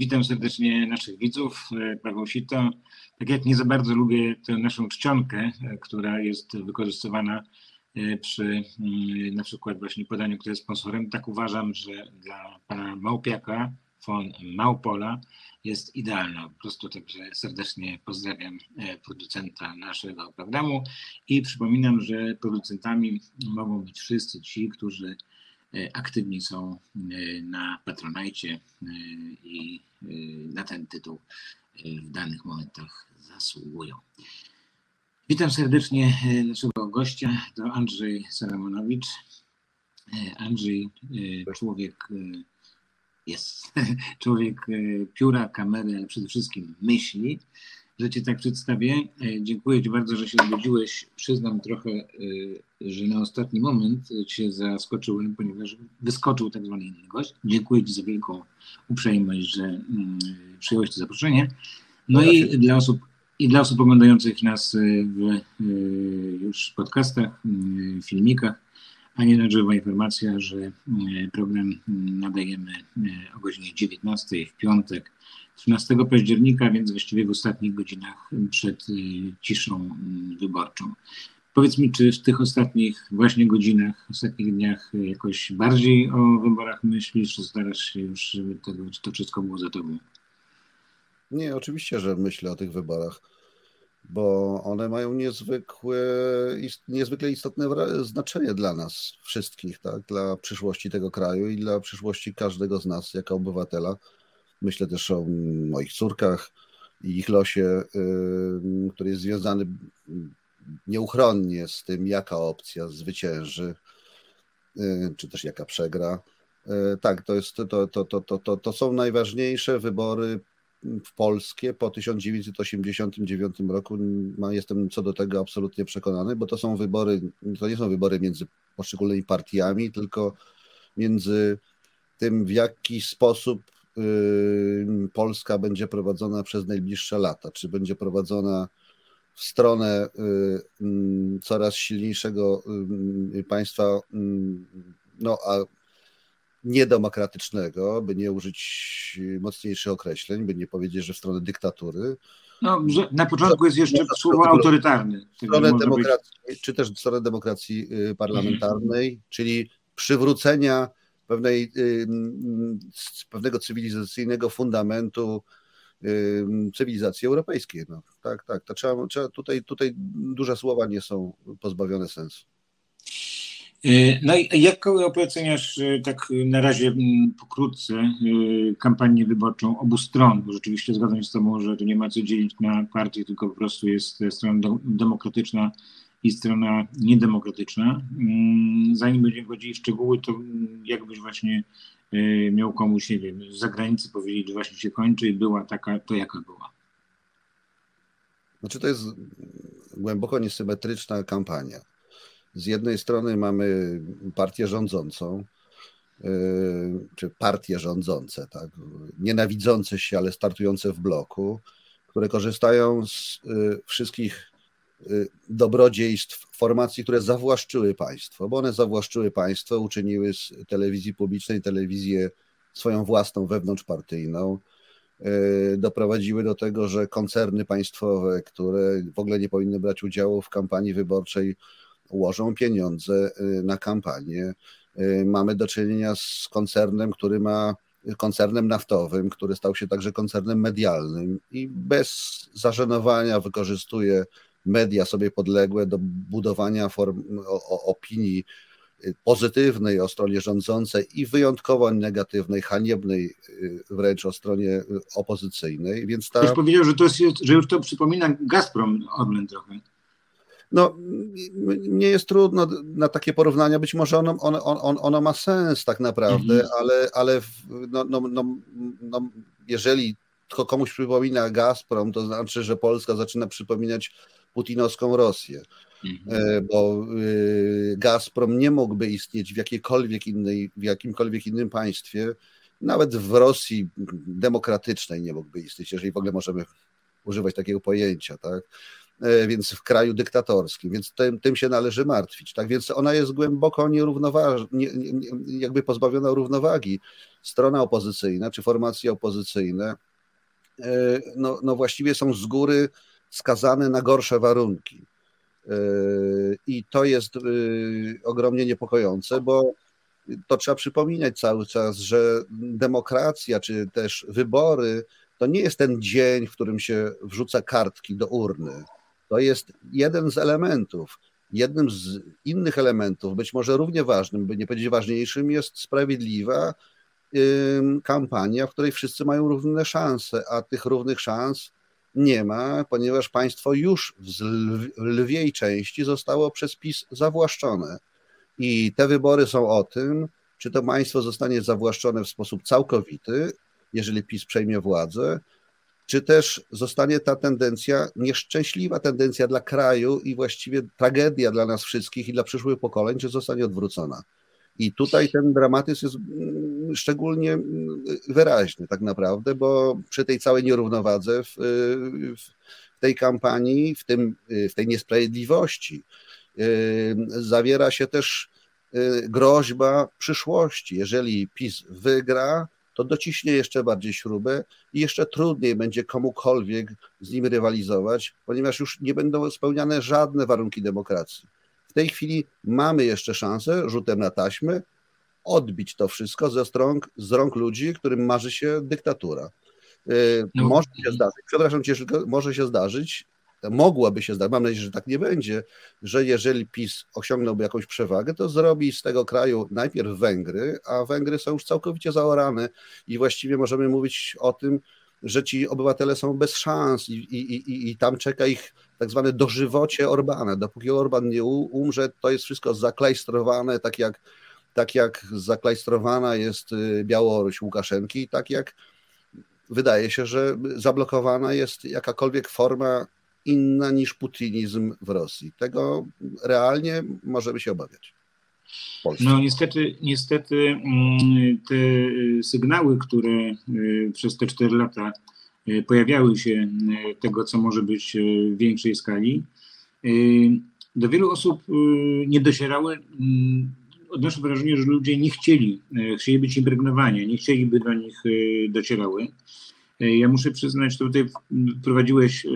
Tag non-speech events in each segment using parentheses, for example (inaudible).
Witam serdecznie naszych widzów. E, Paweł Sito. Tak jak nie za bardzo lubię tę naszą czcionkę, e, która jest wykorzystywana e, przy mm, na przykład właśnie podaniu, kto jest sponsorem, tak uważam, że dla pana Małpiaka von Małpola jest idealna. Po prostu także serdecznie pozdrawiam producenta naszego programu i przypominam, że producentami mogą być wszyscy ci, którzy aktywni są e, na Patronajcie e, i na ten tytuł w danych momentach zasługują. Witam serdecznie naszego gościa, to Andrzej Saramonowicz. Andrzej, człowiek jest, (laughs) człowiek pióra, kamery, ale przede wszystkim myśli że Cię tak przedstawię. E, dziękuję Ci bardzo, że się zgodziłeś. Przyznam trochę, e, że na ostatni moment Cię zaskoczyłem, ponieważ wyskoczył tak zwany inny gość. Dziękuję Ci za wielką uprzejmość, że mm, przyjąłeś to zaproszenie. No i dla osób, i dla osób oglądających nas w już podcastach, filmikach, a nie na żywo informacja, że program nadajemy o godzinie 19 w piątek 13 października, więc właściwie w ostatnich godzinach przed y, ciszą y, wyborczą. Powiedz mi, czy w tych ostatnich właśnie godzinach, ostatnich dniach jakoś bardziej o wyborach myślisz, czy starasz się już, żeby tego, to wszystko było za tobą? Nie, oczywiście, że myślę o tych wyborach, bo one mają niezwykłe, niezwykle istotne znaczenie dla nas wszystkich, tak? dla przyszłości tego kraju i dla przyszłości każdego z nas jako obywatela. Myślę też o moich córkach i ich losie, który jest związany nieuchronnie z tym, jaka opcja zwycięży, y, czy też jaka przegra. Y, tak, to, jest, to, to, to, to, to, to są najważniejsze wybory w polskie po 1989 roku. Jestem co do tego absolutnie przekonany, bo to są wybory, to nie są wybory między poszczególnymi partiami, tylko między tym, w jaki sposób Polska będzie prowadzona przez najbliższe lata? Czy będzie prowadzona w stronę coraz silniejszego państwa, no a niedemokratycznego, by nie użyć mocniejszych określeń, by nie powiedzieć, że w stronę dyktatury. No, na początku jest jeszcze słowo autorytarny. Stronę demokracji, być... Czy też w stronę demokracji y, parlamentarnej, czyli przywrócenia pewnej, pewnego cywilizacyjnego fundamentu cywilizacji europejskiej. No, tak, tak. To trzeba, trzeba tutaj, tutaj duże słowa nie są pozbawione sensu. Y, no i jak oceniasz y, tak na razie pokrótce y, kampanię wyborczą obu stron, bo rzeczywiście zgadzam się z Tobą, że tu nie ma co dzielić na partie, tylko po prostu jest strona demokratyczna i strona niedemokratyczna. Mm, zanim będziemy wchodzili w szczegóły, to jakbyś właśnie y, miał komuś, nie wiem, z zagranicy powiedzieć, że właśnie się kończy i była taka, to jaka była? Znaczy to jest głęboko niesymetryczna kampania. Z jednej strony mamy partię rządzącą, y, czy partie rządzące, tak, nienawidzące się, ale startujące w bloku, które korzystają z y, wszystkich dobrodziejstw formacji, które zawłaszczyły państwo, bo one zawłaszczyły państwo, uczyniły z telewizji publicznej telewizję swoją własną wewnątrzpartyjną, y, doprowadziły do tego, że koncerny państwowe, które w ogóle nie powinny brać udziału w kampanii wyborczej, ułożą pieniądze y, na kampanię. Mamy do czynienia z koncernem, który ma koncernem naftowym, który stał się także koncernem medialnym i bez zażenowania wykorzystuje media sobie podległe do budowania form, o, opinii pozytywnej o stronie rządzącej i wyjątkowo negatywnej, haniebnej y, wręcz o stronie opozycyjnej. Więc ta... Ktoś powiedział, że, to jest, że już to przypomina Gazprom Orlen trochę. No, mnie jest trudno na takie porównania. Być może ono, ono, ono, ono ma sens tak naprawdę, mhm. ale, ale no, no, no, no, jeżeli komuś przypomina Gazprom, to znaczy, że Polska zaczyna przypominać putinowską Rosję. Mhm. E, bo e, Gazprom nie mógłby istnieć w jakiejkolwiek innej, w jakimkolwiek innym państwie, nawet w Rosji demokratycznej nie mógłby istnieć, jeżeli w ogóle możemy używać takiego pojęcia, tak? więc w kraju dyktatorskim, więc tym, tym się należy martwić. Tak więc ona jest głęboko nierównoważna, nie, nie, jakby pozbawiona równowagi. Strona opozycyjna czy formacje opozycyjne no, no właściwie są z góry skazane na gorsze warunki. I to jest ogromnie niepokojące, bo to trzeba przypominać cały czas, że demokracja czy też wybory to nie jest ten dzień, w którym się wrzuca kartki do urny. To jest jeden z elementów. Jednym z innych elementów, być może równie ważnym, by nie powiedzieć ważniejszym, jest sprawiedliwa kampania, w której wszyscy mają równe szanse, a tych równych szans nie ma, ponieważ państwo już w lwiej części zostało przez PiS zawłaszczone. I te wybory są o tym, czy to państwo zostanie zawłaszczone w sposób całkowity, jeżeli PiS przejmie władzę, czy też zostanie ta tendencja, nieszczęśliwa tendencja dla kraju i właściwie tragedia dla nas wszystkich i dla przyszłych pokoleń, czy zostanie odwrócona. I tutaj ten dramatyzm jest mm, szczególnie mm, wyraźny tak naprawdę, bo przy tej całej nierównowadze w, w tej kampanii, w, tym, w tej niesprawiedliwości zawiera się też groźba przyszłości. Jeżeli PiS wygra, to dociśnie jeszcze bardziej śrubę i jeszcze trudniej będzie komukolwiek z nim rywalizować, ponieważ już nie będą spełniane żadne warunki demokracji. W tej chwili mamy jeszcze szansę rzutem na taśmy odbić to wszystko ze rąk, z rąk ludzi, którym marzy się dyktatura. Y, no. Może się zdarzyć, przepraszam cię, może się zdarzyć, mogłaby się zdarzyć, mam nadzieję, że tak nie będzie, że jeżeli PiS osiągnąłby jakąś przewagę, to zrobi z tego kraju najpierw Węgry, a Węgry są już całkowicie zaorane i właściwie możemy mówić o tym, że ci obywatele są bez szans i, i, i, i tam czeka ich tak zwane dożywocie Orbana. Dopóki Orban nie umrze, to jest wszystko zaklejstrowane, tak jak, tak jak zaklejstrowana jest y, Białoruś Łukaszenki, tak jak wydaje się, że zablokowana jest jakakolwiek forma inna niż putinizm w Rosji. Tego realnie możemy się obawiać. No niestety, niestety mm, te sygnały, które y, przez te cztery lata y, pojawiały się y, tego, co może być w większej skali, do wielu osób nie docierały. Mm, odnoszę wrażenie, że ludzie nie chcieli, chcieli być impregnowani, nie chcieliby do nich docierały. Ja muszę przyznać, że tutaj wprowadziłeś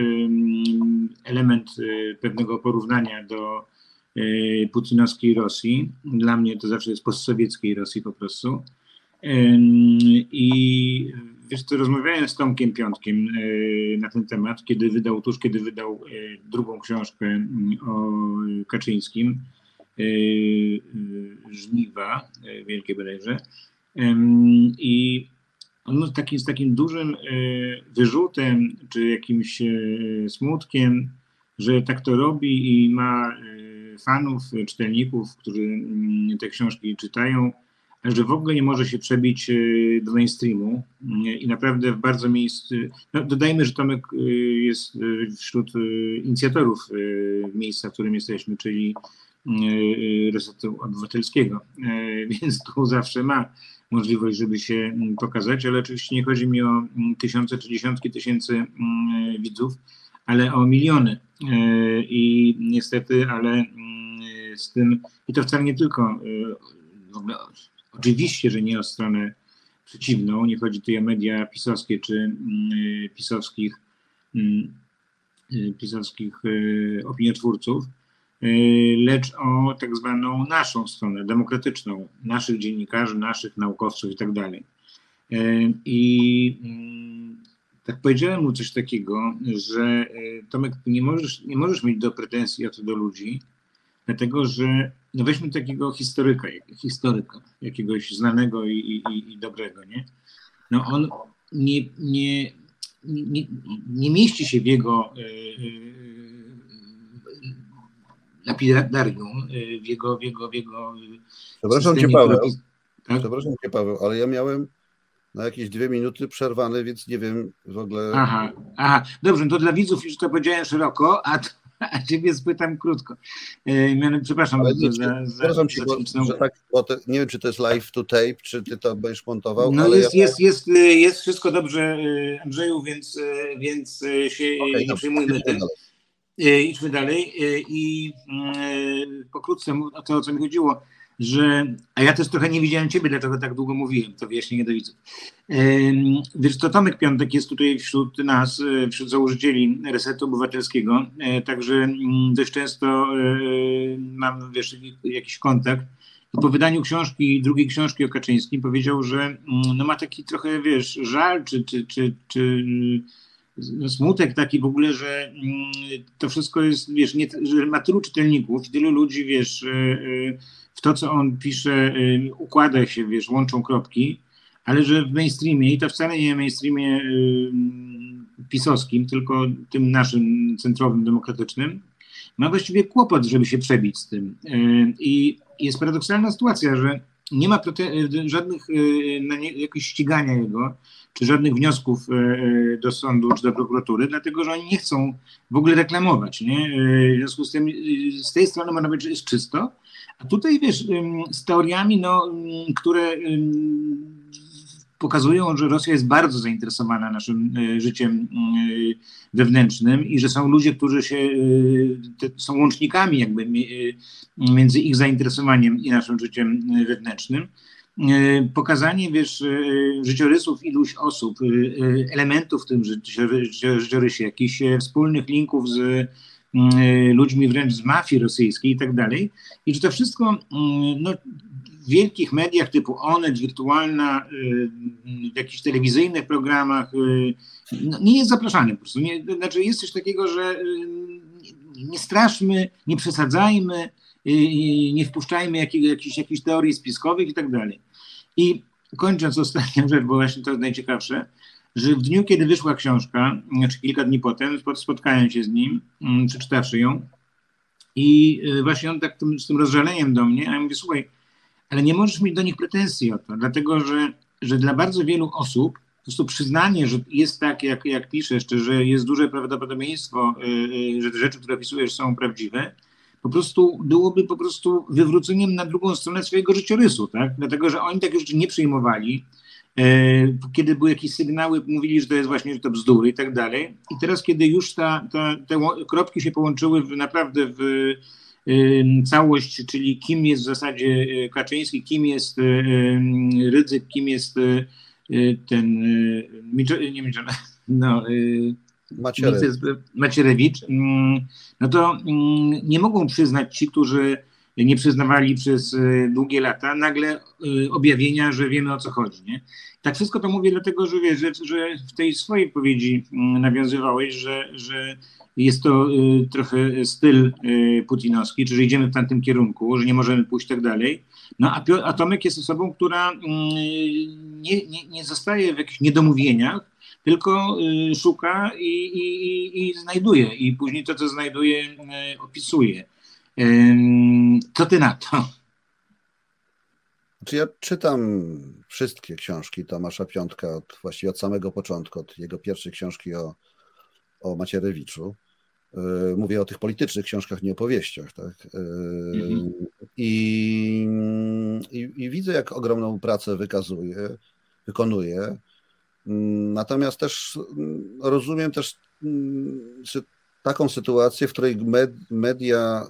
element pewnego porównania do putinowskiej Rosji. Dla mnie to zawsze jest postsowieckiej Rosji po prostu. I wiesz co, rozmawiałem z Tomkiem Piątkiem e, na ten temat, kiedy wydał, tuż kiedy wydał e, drugą książkę mm, o Kaczyńskim, Żniwa, wielkie bodajże. I on taki, z takim dużym wyrzutem, czy jakimś smutkiem, że tak to robi i ma fanów, czytelników, którzy mm, te książki czytają, że w ogóle nie może się przebić y, do mainstreamu y, i naprawdę w bardzo miejscu. No dodajmy, że Tomek y, jest wśród inicjatorów miejsca, w którym jesteśmy, czyli Resetu Obywatelskiego, (laughs) więc tu zawsze ma możliwość, żeby się mm, pokazać, ale oczywiście nie chodzi mi o mm, tysiące czy dziesiątki tysięcy widzów, ale o miliony. I niestety, ale z tym, i to wcale nie tylko, w ogóle, oczywiście, że nie o stronę przeciwną, nie chodzi tu o media pisowskie czy y, pisowskich, y, pisowskich opiniotwórców, lecz o tak zwaną naszą stronę, demokratyczną, naszych dziennikarzy, naszych naukowców i tak dalej. I mm, tak powiedziałem mu coś takiego, że Tomek, nie możesz, nie możesz mieć do pretensji o to do ludzi, Dlatego, że no weźmy takiego historyka, historyka jakiegoś znanego i, i, i dobrego, nie? No on nie, nie, nie, nie mieści się w jego y, y, lapidarium, w jego, w jego, w jego Przepraszam cię, Paweł. Tak? Przepraszam cię, Paweł, ale ja miałem na jakieś dwie minuty przerwane, więc nie wiem w ogóle. Aha, aha. dobrze, no to dla widzów już to powiedziałem szeroko, a (laughs) a ciebie spytam krótko. E, przepraszam Ale nie, za, za, ci, bo, że tak, bo to, nie wiem, czy to jest live to tape, czy ty to będziesz montował. No jest, ja... jest, jest, jest wszystko dobrze, e, Andrzeju, więc, e, więc się okay, nie przejmujmy tym. idźmy dalej i pokrótce o to, o co mi chodziło że, a ja też trochę nie widziałem ciebie, dlatego tak długo mówiłem, to wyjaśnienie do widzów. Wiesz, to Tomek Piątek jest tutaj wśród nas, e, wśród założycieli Resetu Obywatelskiego, e, także mm, dość często e, mam, wiesz, jakiś kontakt. Po wydaniu książki, drugiej książki o Kaczyńskim powiedział, że mm, no ma taki trochę, wiesz, żal, czy, czy, czy, czy smutek taki w ogóle, że mm, to wszystko jest, wiesz, nie, że ma tylu czytelników, tylu ludzi, wiesz, w to, co on pisze, y, układa się, wiesz, łączą kropki, ale że w mainstreamie, i to wcale nie mainstreamie y, pisowskim, tylko tym naszym centrowym, demokratycznym, ma właściwie kłopot, żeby się przebić z tym. I jest paradoksalna sytuacja, że nie ma żadnych jakoś ścigania jego, czy żadnych wniosków do sądu, czy do prokuratury, dlatego że oni nie chcą w ogóle reklamować. Nie? W związku z tym z tej strony można powiedzieć, że jest czysto, a tutaj wiesz, z teoriami, no, które pokazują, że Rosja jest bardzo zainteresowana naszym e, życiem wewnętrznym i że są ludzie, którzy się e, są łącznikami jakby e, między ich zainteresowaniem i naszym życiem wewnętrznym. Pokazanie, wiesz, życiorysów iluś osób, elementów w tym życiorysie, jakichś wspólnych linków z ludźmi wręcz z mafii rosyjskiej i tak dalej. I że to wszystko y, no, wielkich mediach typu Onet, Wirtualna, y, w jakichś telewizyjnych programach no, nie jest zapraszane po prostu. Nie, znaczy jest coś takiego, że nie straszmy, nie przesadzajmy, nie wpuszczajmy jakich, jakichś, jakichś teorii spiskowych i tak dalej. I kończąc ostatnią rzecz, bo właśnie to jest najciekawsze, że w dniu, kiedy wyszła książka, znaczy kilka dni potem, spotkałem się z nim, mm, przeczytawszy ją i y, właśnie on tak tym, z tym rozżaleniem do mnie, a ja mówię, słuchaj, ale nie możesz mieć do nich pretensji o to, dlatego że, że dla bardzo wielu osób po prostu przyznanie, że jest tak, jak, jak piszesz, czy że jest duże prawdopodobieństwo, yy, że te rzeczy, które opisujesz są prawdziwe, po prostu byłoby po prostu wywróceniem na drugą stronę swojego życiorysu, tak? Dlatego, że oni takie rzeczy nie przyjmowali, E, kiedy były jakieś sygnały, mówili, że to jest właśnie, że to bzdury i tak dalej. I teraz, kiedy już ta, ta, te kropki się połączyły w, naprawdę w całość, czyli kim jest w zasadzie e, Kaczyński, kim jest e, Rydzyk, kim jest ten, nie wiem, (laughs) no, Macierewicz. Macierewicz, no to nie mogą przyznać ci, którzy nie przyznawali przez e, długie lata, nagle e, objawienia, że wiemy o co chodzi. Nie? Tak wszystko to mówię dlatego, że wiesz, że, że w tej swojej powiedzi mm, nawiązywałeś, że, że jest to e, trochę styl putinowski, czyli idziemy w tamtym kierunku, że nie możemy pójść tak dalej. No a, a Tomek jest osobą, która mm, nie, nie, nie zostaje w jakichś niedomówieniach, tylko szuka i, i, i znajduje. I później to, co znajduje, opisuje. Co ty na to? Czy ja czytam wszystkie książki Tomasza Piątka, od, właściwie od samego początku, od jego pierwszej książki o, o Macierewiczu. E, mówię o tych politycznych książkach, nie opowieściach. Tak? Mhm. I, i, I, widzę, jak ogromną pracę wykazuje, wykonuje. Natomiast też rozumiem też taką sytuację, w której media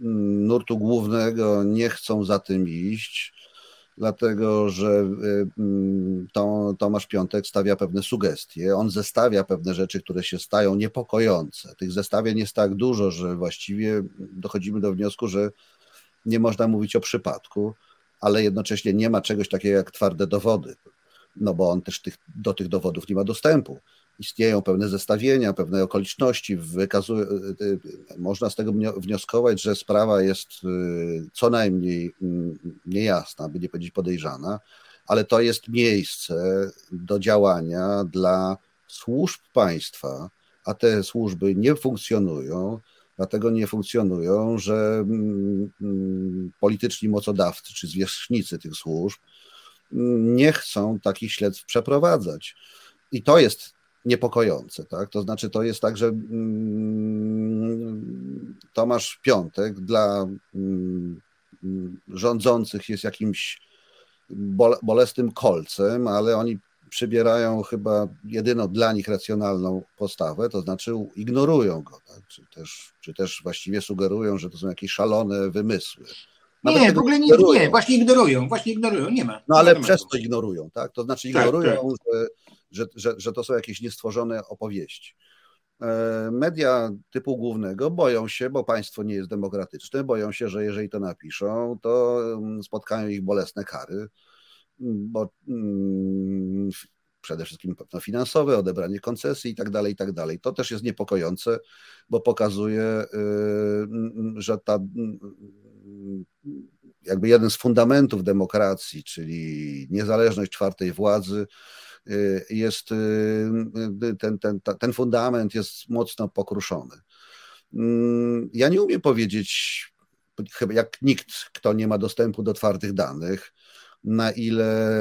nurtu głównego nie chcą za tym iść, dlatego że y, mm, to, Tomasz Piątek stawia pewne sugestie, on zestawia pewne rzeczy, które się stają niepokojące. Tych zestawień jest tak dużo, że właściwie dochodzimy do wniosku, że nie można mówić o przypadku, ale jednocześnie nie ma czegoś takiego jak twarde dowody, no bo on też tych, do tych dowodów nie ma dostępu istnieją pewne zestawienia, pewne okoliczności, wykazuje, y, można z tego wnioskować, że sprawa jest y, co najmniej mm, niejasna, by nie powiedzieć podejrzana, ale to jest miejsce do działania dla służb państwa, a te służby nie funkcjonują, dlatego nie funkcjonują, że mm, mm, polityczni mocodawcy czy zwierzchnicy tych służb nie chcą takich śledztw przeprowadzać. I to jest niepokojące. Tak? To znaczy, to jest tak, że mm, Tomasz Piątek dla mm, rządzących jest jakimś bolesnym kolcem, ale oni przybierają chyba jedyną dla nich racjonalną postawę, to znaczy ignorują go, tak? czy, też, czy też właściwie sugerują, że to są jakieś szalone wymysły. Nawet nie, w ogóle nie, nie, właśnie ignorują, właśnie ignorują, nie ma. No ale przez to ignorują, tak? To znaczy tak, ignorują, tak, tak. Że, że, że, że to są jakieś niestworzone opowieści. E, media typu głównego boją się, bo państwo nie jest demokratyczne, boją się, że jeżeli to napiszą, to mm, spotkają ich bolesne kary, bo mm, przede wszystkim no, finansowe, odebranie koncesji i tak dalej, i tak dalej. To też jest niepokojące, bo pokazuje, y, że ta jakby jeden z fundamentów demokracji, czyli niezależność czwartej władzy, y, jest y, ten, ten, ten fundament jest mocno pokruszony. Mm, ja nie umiem powiedzieć, chyba jak nikt, kto nie ma dostępu do twardych danych, na ile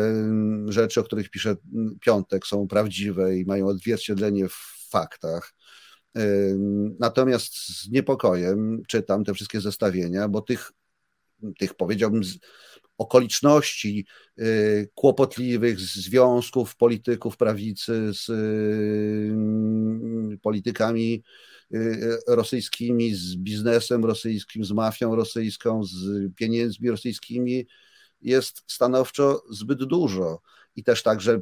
rzeczy, o których pisze Piątek, są prawdziwe i mają odzwierciedlenie w faktach. Natomiast z niepokojem czytam te wszystkie zestawienia, bo tych tych powiedziałbym okoliczności y, kłopotliwych związków polityków prawicy z y, politykami y, rosyjskimi, z biznesem rosyjskim, z mafią rosyjską, z pieniędzmi rosyjskimi jest stanowczo zbyt dużo. I też także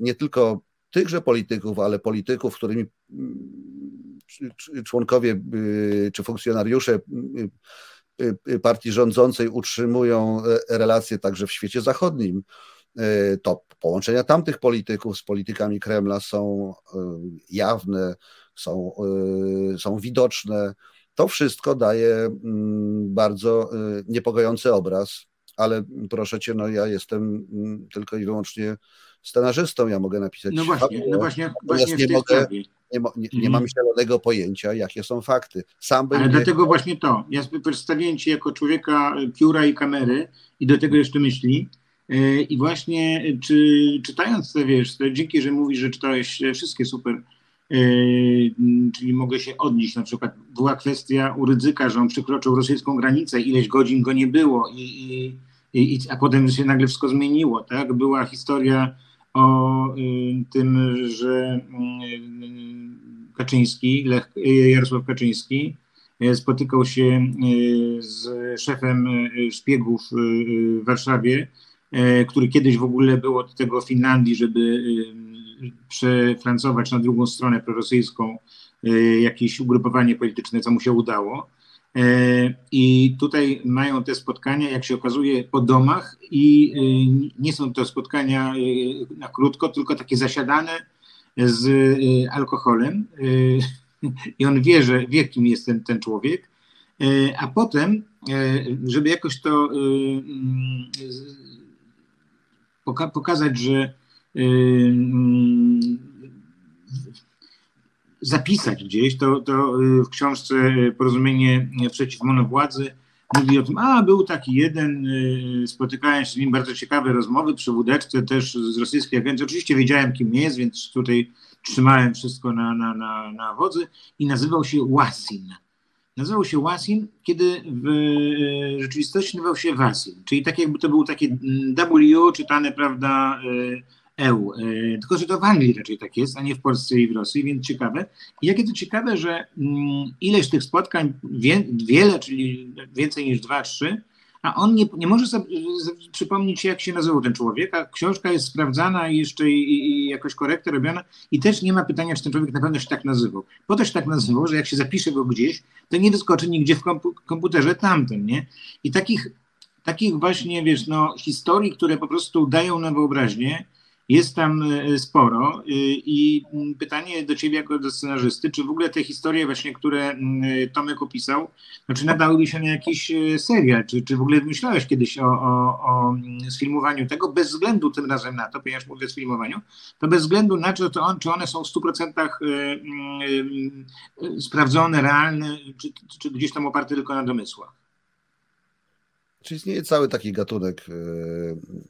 nie tylko tychże polityków, ale polityków, którymi członkowie czy funkcjonariusze partii rządzącej utrzymują e, relacje także w świecie zachodnim, e, to połączenia tamtych polityków z politykami Kremla są e, jawne, są, są widoczne. To wszystko daje mm, bardzo niepokojący obraz, ale proszę cię, no ja jestem mm, tylko i wyłącznie scenarzystą, ja mogę napisać. No właśnie, no właśnie, właśnie nie mogę, nie, nie, nie mhm. mam zielonego pojęcia, jakie są fakty. Sam Ale będzie... dlatego właśnie to. Ja przedstawiłem Cię jako człowieka pióra i kamery i do tego jeszcze myśli. E, I właśnie czy czytając te, wiesz, te, dzięki, że mówisz, że czytałeś wszystkie super, e, czyli mogę się odnieść, na przykład była kwestia u Rydzyka, że on przekroczył rosyjską granicę, ileś godzin go nie było, i, i, i, a potem się nagle wszystko zmieniło, tak? Była historia o y, tym, że y, Kaczyński, Lech, Jarosław Kaczyński y, spotykał się z szefem szpiegów w Warszawie, który kiedyś w ogóle był od tego Finlandii, żeby przefrancować na drugą stronę prorosyjską jakieś ugrupowanie polityczne, co mu się udało. E, I tutaj mają te spotkania, jak się okazuje, po domach i e, nie są to spotkania e, na krótko, tylko takie zasiadane z alkoholem. I on wie, że wie, kim jest ten, ten człowiek. A potem, żeby jakoś to pokazać, że zapisać gdzieś, to, to y, w książce y, Porozumienie przeciw monowładzy mówi o tym, a był taki jeden, y, spotykałem się z nim, bardzo ciekawe rozmowy przy wódeczce też z rosyjskiej agencji. Oczywiście wiedziałem, kim jest, więc tutaj trzymałem wszystko na, na, na, na wodzy i nazywał się Wasin. Nazywał się Wasin, kiedy w rzeczywistości nazywał się Wasin, czyli tak jakby to był takie mm, W czytane, prawda, EU. E, tylko, że to w Anglii raczej tak jest, a nie w Polsce i w Rosji, więc ciekawe. I jakie to ciekawe, że mm, ileś tych spotkań, wie, wiele, czyli więcej niż dwa, trzy, a on nie, nie może sobie przypomnieć, jak się nazywał ten człowiek, a książka jest sprawdzana i jeszcze i, i jakoś korekta robiona i też nie ma pytania, czy ten człowiek na pewno się tak nazywał. Po to się tak nazywał, że jak się zapisze go gdzieś, to nie wyskoczy nigdzie w komputerze tamten, nie? I takich, takich właśnie, wiesz, no, historii, które po prostu dają na wyobraźnię, jest tam e, sporo e, i pytanie do ciebie jako do scenarzysty, czy w ogóle te historie właśnie, które Tomek opisał, no czy nadałyby się na jakiś e, serial, czy, czy w ogóle myślałeś kiedyś o, o, o sfilmowaniu tego, bez względu tym razem na to, ponieważ mówię o sfilmowaniu, to bez względu na to, to on, czy one są w 100% sprawdzone, realne, czy, czy gdzieś tam oparte tylko na domysłach. Czy istnieje cały taki gatunek, e,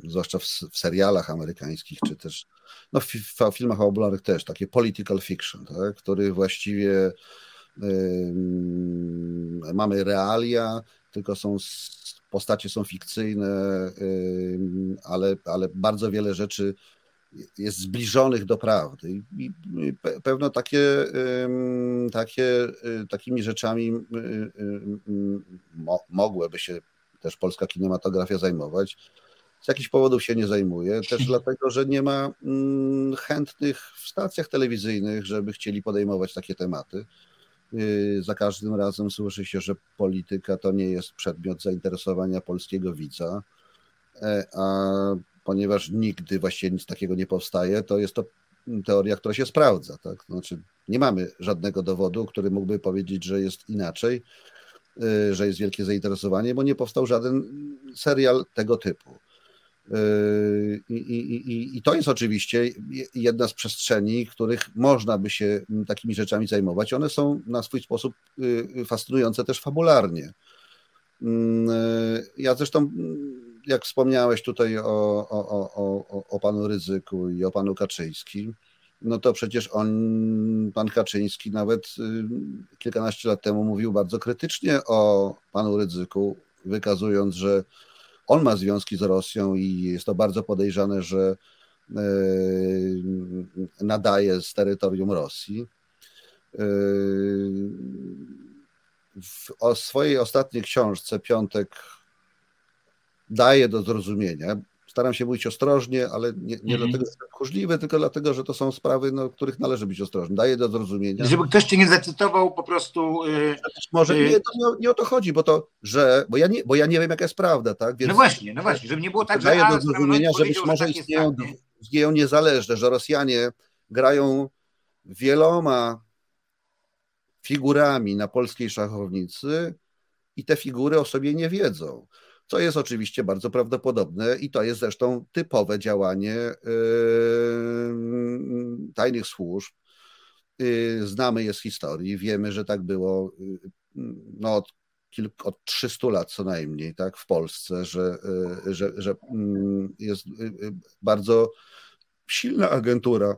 zwłaszcza w, serialach amerykańskich, czy też no, w, filmach fabularnych też, takie political fiction, tak, który właściwie mamy realia, tylko są postacie są fikcyjne, ale, ale bardzo wiele rzeczy jest zbliżonych do prawdy. I pewno takie, takie, y, takimi rzeczami y, mogłyby się też polska kinematografia zajmować. Z jakichś powodów się nie zajmuje, też (laughs) dlatego, że nie ma mm, chętnych w stacjach telewizyjnych, żeby chcieli podejmować takie tematy. Za każdym razem słyszy się, że polityka to nie jest przedmiot zainteresowania polskiego widza, e, a ponieważ nigdy właściwie nic takiego nie powstaje, to jest to teoria, która się sprawdza. Tak? Znaczy, nie mamy żadnego dowodu, który mógłby powiedzieć, że jest inaczej, y, że jest wielkie zainteresowanie, bo nie powstał żaden serial tego typu. Y, I, i, I, to jest oczywiście jedna z przestrzeni, których można by się takimi rzeczami zajmować. One są na swój sposób y, fascynujące też fabularnie. Mm, ja zresztą jak wspomniałeś tutaj o, o, o, o panu Ryzyku i o panu Kaczyńskim, no to przecież on, pan Kaczyński nawet y, kilkanaście lat temu mówił bardzo krytycznie o panu Rydzyku, wykazując, że on ma związki z Rosją i jest to bardzo podejrzane, że y, nadaje z terytorium Rosji. Y, w swojej ostatniej książce, Piątek daje do zrozumienia. Staram się mówić ostrożnie, ale nie, nie mhm. dlatego, że jestem tchórzliwy, tylko dlatego, że to są sprawy, no, których należy być ostrożny. Daje do zrozumienia. Żeby ktoś cię nie zacytował po prostu. Yy, może yy, nie, to nie, nie, o to chodzi, bo to, że. Bo ja nie, bo ja nie wiem, jaka jest prawda, tak? Więc, no właśnie, no właśnie, żeby nie było tak, że. Daje do zrozumienia, że być może tak istnieją, tak, istnieją niezależne, że Rosjanie grają wieloma figurami na polskiej szachownicy i te figury o sobie nie wiedzą co jest oczywiście bardzo prawdopodobne i to jest zresztą typowe działanie yy, tajnych służb. Yy, znamy je z historii, wiemy, że tak było yy, no, od, kilku, od 300 lat co najmniej tak, w Polsce, że, że, że jest bardzo silna agentura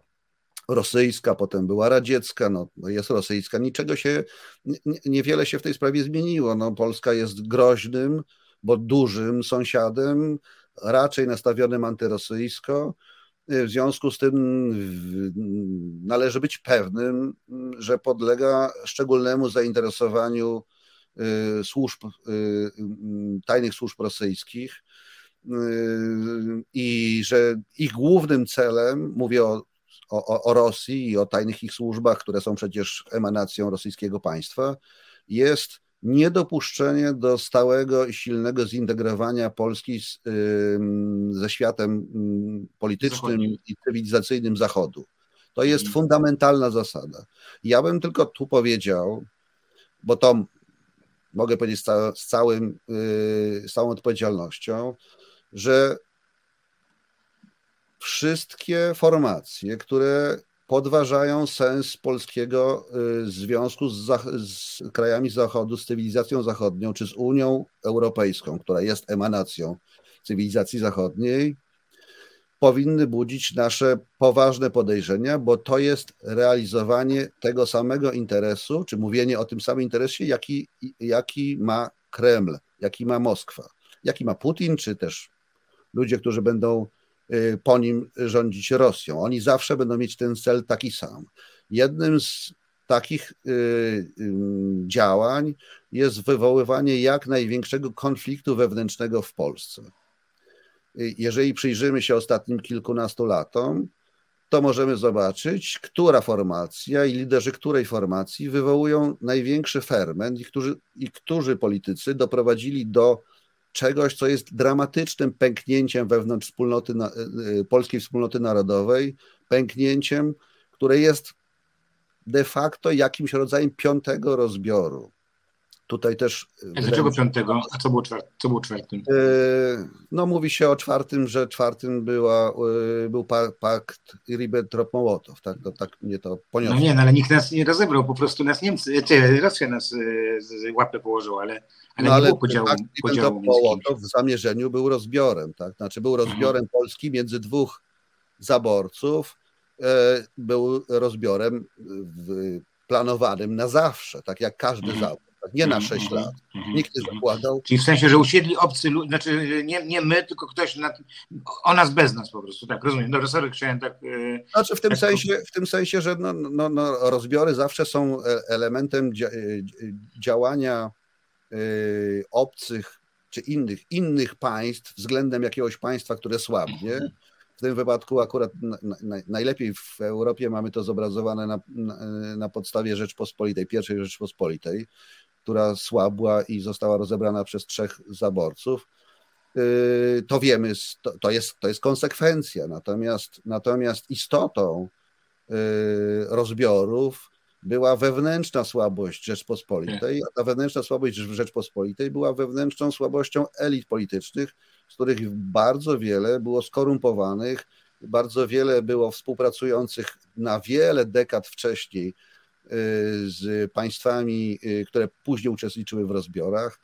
rosyjska, potem była radziecka, no, no jest rosyjska. Niczego się, niewiele się w tej sprawie zmieniło. No, Polska jest groźnym, bo dużym sąsiadem, raczej nastawionym antyrosyjsko. W związku z tym należy być pewnym, że podlega szczególnemu zainteresowaniu y, służb, y, y, tajnych służb rosyjskich i że ich głównym celem, mówię o, o, o Rosji i o tajnych ich służbach, które są przecież emanacją rosyjskiego państwa, jest niedopuszczenie do stałego i silnego zintegrowania Polski z, ze światem politycznym Zachodni. i cywilizacyjnym Zachodu. To jest mhm. fundamentalna zasada. Ja bym tylko tu powiedział, bo to mogę powiedzieć z, całym, y, z całą odpowiedzialnością, że wszystkie formacje, które podważają sens polskiego y, związku z, z, krajami Zachodu, z cywilizacją zachodnią, czy z Unią Europejską, która jest emanacją cywilizacji zachodniej, powinny budzić nasze poważne podejrzenia, bo to jest realizowanie tego samego interesu, czy mówienie o tym samym interesie, jaki, jaki ma Kreml, jaki ma Moskwa, jaki ma Putin, czy też ludzie, którzy będą po nim rządzić Rosją. Oni zawsze będą mieć ten cel taki sam. Jednym z takich y, y, działań jest wywoływanie jak największego konfliktu wewnętrznego w Polsce. Jeżeli przyjrzymy się ostatnim kilkunastu latom, to możemy zobaczyć, która formacja i liderzy której formacji wywołują największy ferment i którzy, i którzy politycy doprowadzili do czegoś, co jest dramatycznym pęknięciem wewnątrz wspólnoty, y, y, polskiej wspólnoty narodowej, pęknięciem, które jest de facto jakimś rodzajem piątego rozbioru. Tutaj też. A dlaczego piątego? A co było, czwart, co było czwartym? Y, no, mówi się o czwartym, że czwartym była, był pakt Ribbentrop-Mołotow. Tak, to, tak mnie to poniosło. No nie, no, ale nikt nas nie rozebrał, po prostu nas Niemcy, czy Rosja nas z łapy położyła, ale ale, no, ale nie było podziału, podziału w zamierzeniu był rozbiorem, tak? Znaczy był mhm. rozbiorem Polski między dwóch zaborców, był rozbiorem planowanym na zawsze, tak jak każdy mhm. zabór. Nie na 6 mhm. lat. Mhm. Nikt nie zakładał. Czyli w sensie, że usiedli obcy ludzie, znaczy nie, nie my, tylko ktoś na, o nas bez nas po prostu, tak, rozumiem. Dobrze, sorry, chciałem tak... E, znaczy w tym, tak... sensie, w tym sensie, że no, no, no, rozbiory zawsze są e, elementem dzia działania y, obcych czy innych, innych państw względem jakiegoś państwa, które słabnie. W tym wypadku akurat najlepiej w Europie mamy to zobrazowane na, na, na podstawie Rzeczpospolitej, pierwszej Rzeczpospolitej, która słabła i została rozebrana przez trzech zaborców. Yy, to wiemy, to jest, to jest konsekwencja. Natomiast, natomiast istotą yy, rozbiorów była wewnętrzna słabość Rzeczpospolitej, a ta wewnętrzna słabość Rzeczpospolitej była wewnętrzną słabością elit politycznych, z których bardzo wiele było skorumpowanych, bardzo wiele było współpracujących na wiele dekad wcześniej y, z państwami, y, które później uczestniczyły w rozbiorach.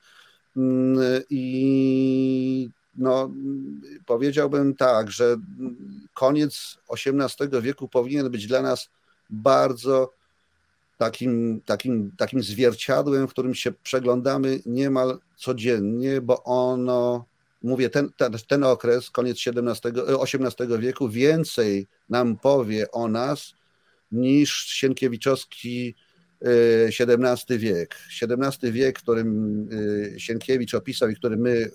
Mm, I no, powiedziałbym tak, że koniec XVIII wieku powinien być dla nas bardzo takim, takim, takim zwierciadłem, w którym się przeglądamy niemal codziennie, bo ono, mówię, ten, ten, ten okres, koniec XVII, XVIII wieku, więcej nam powie o nas niż Sienkiewiczowski XVII e, wiek. XVII wiek, którym e, Sienkiewicz opisał i który my e,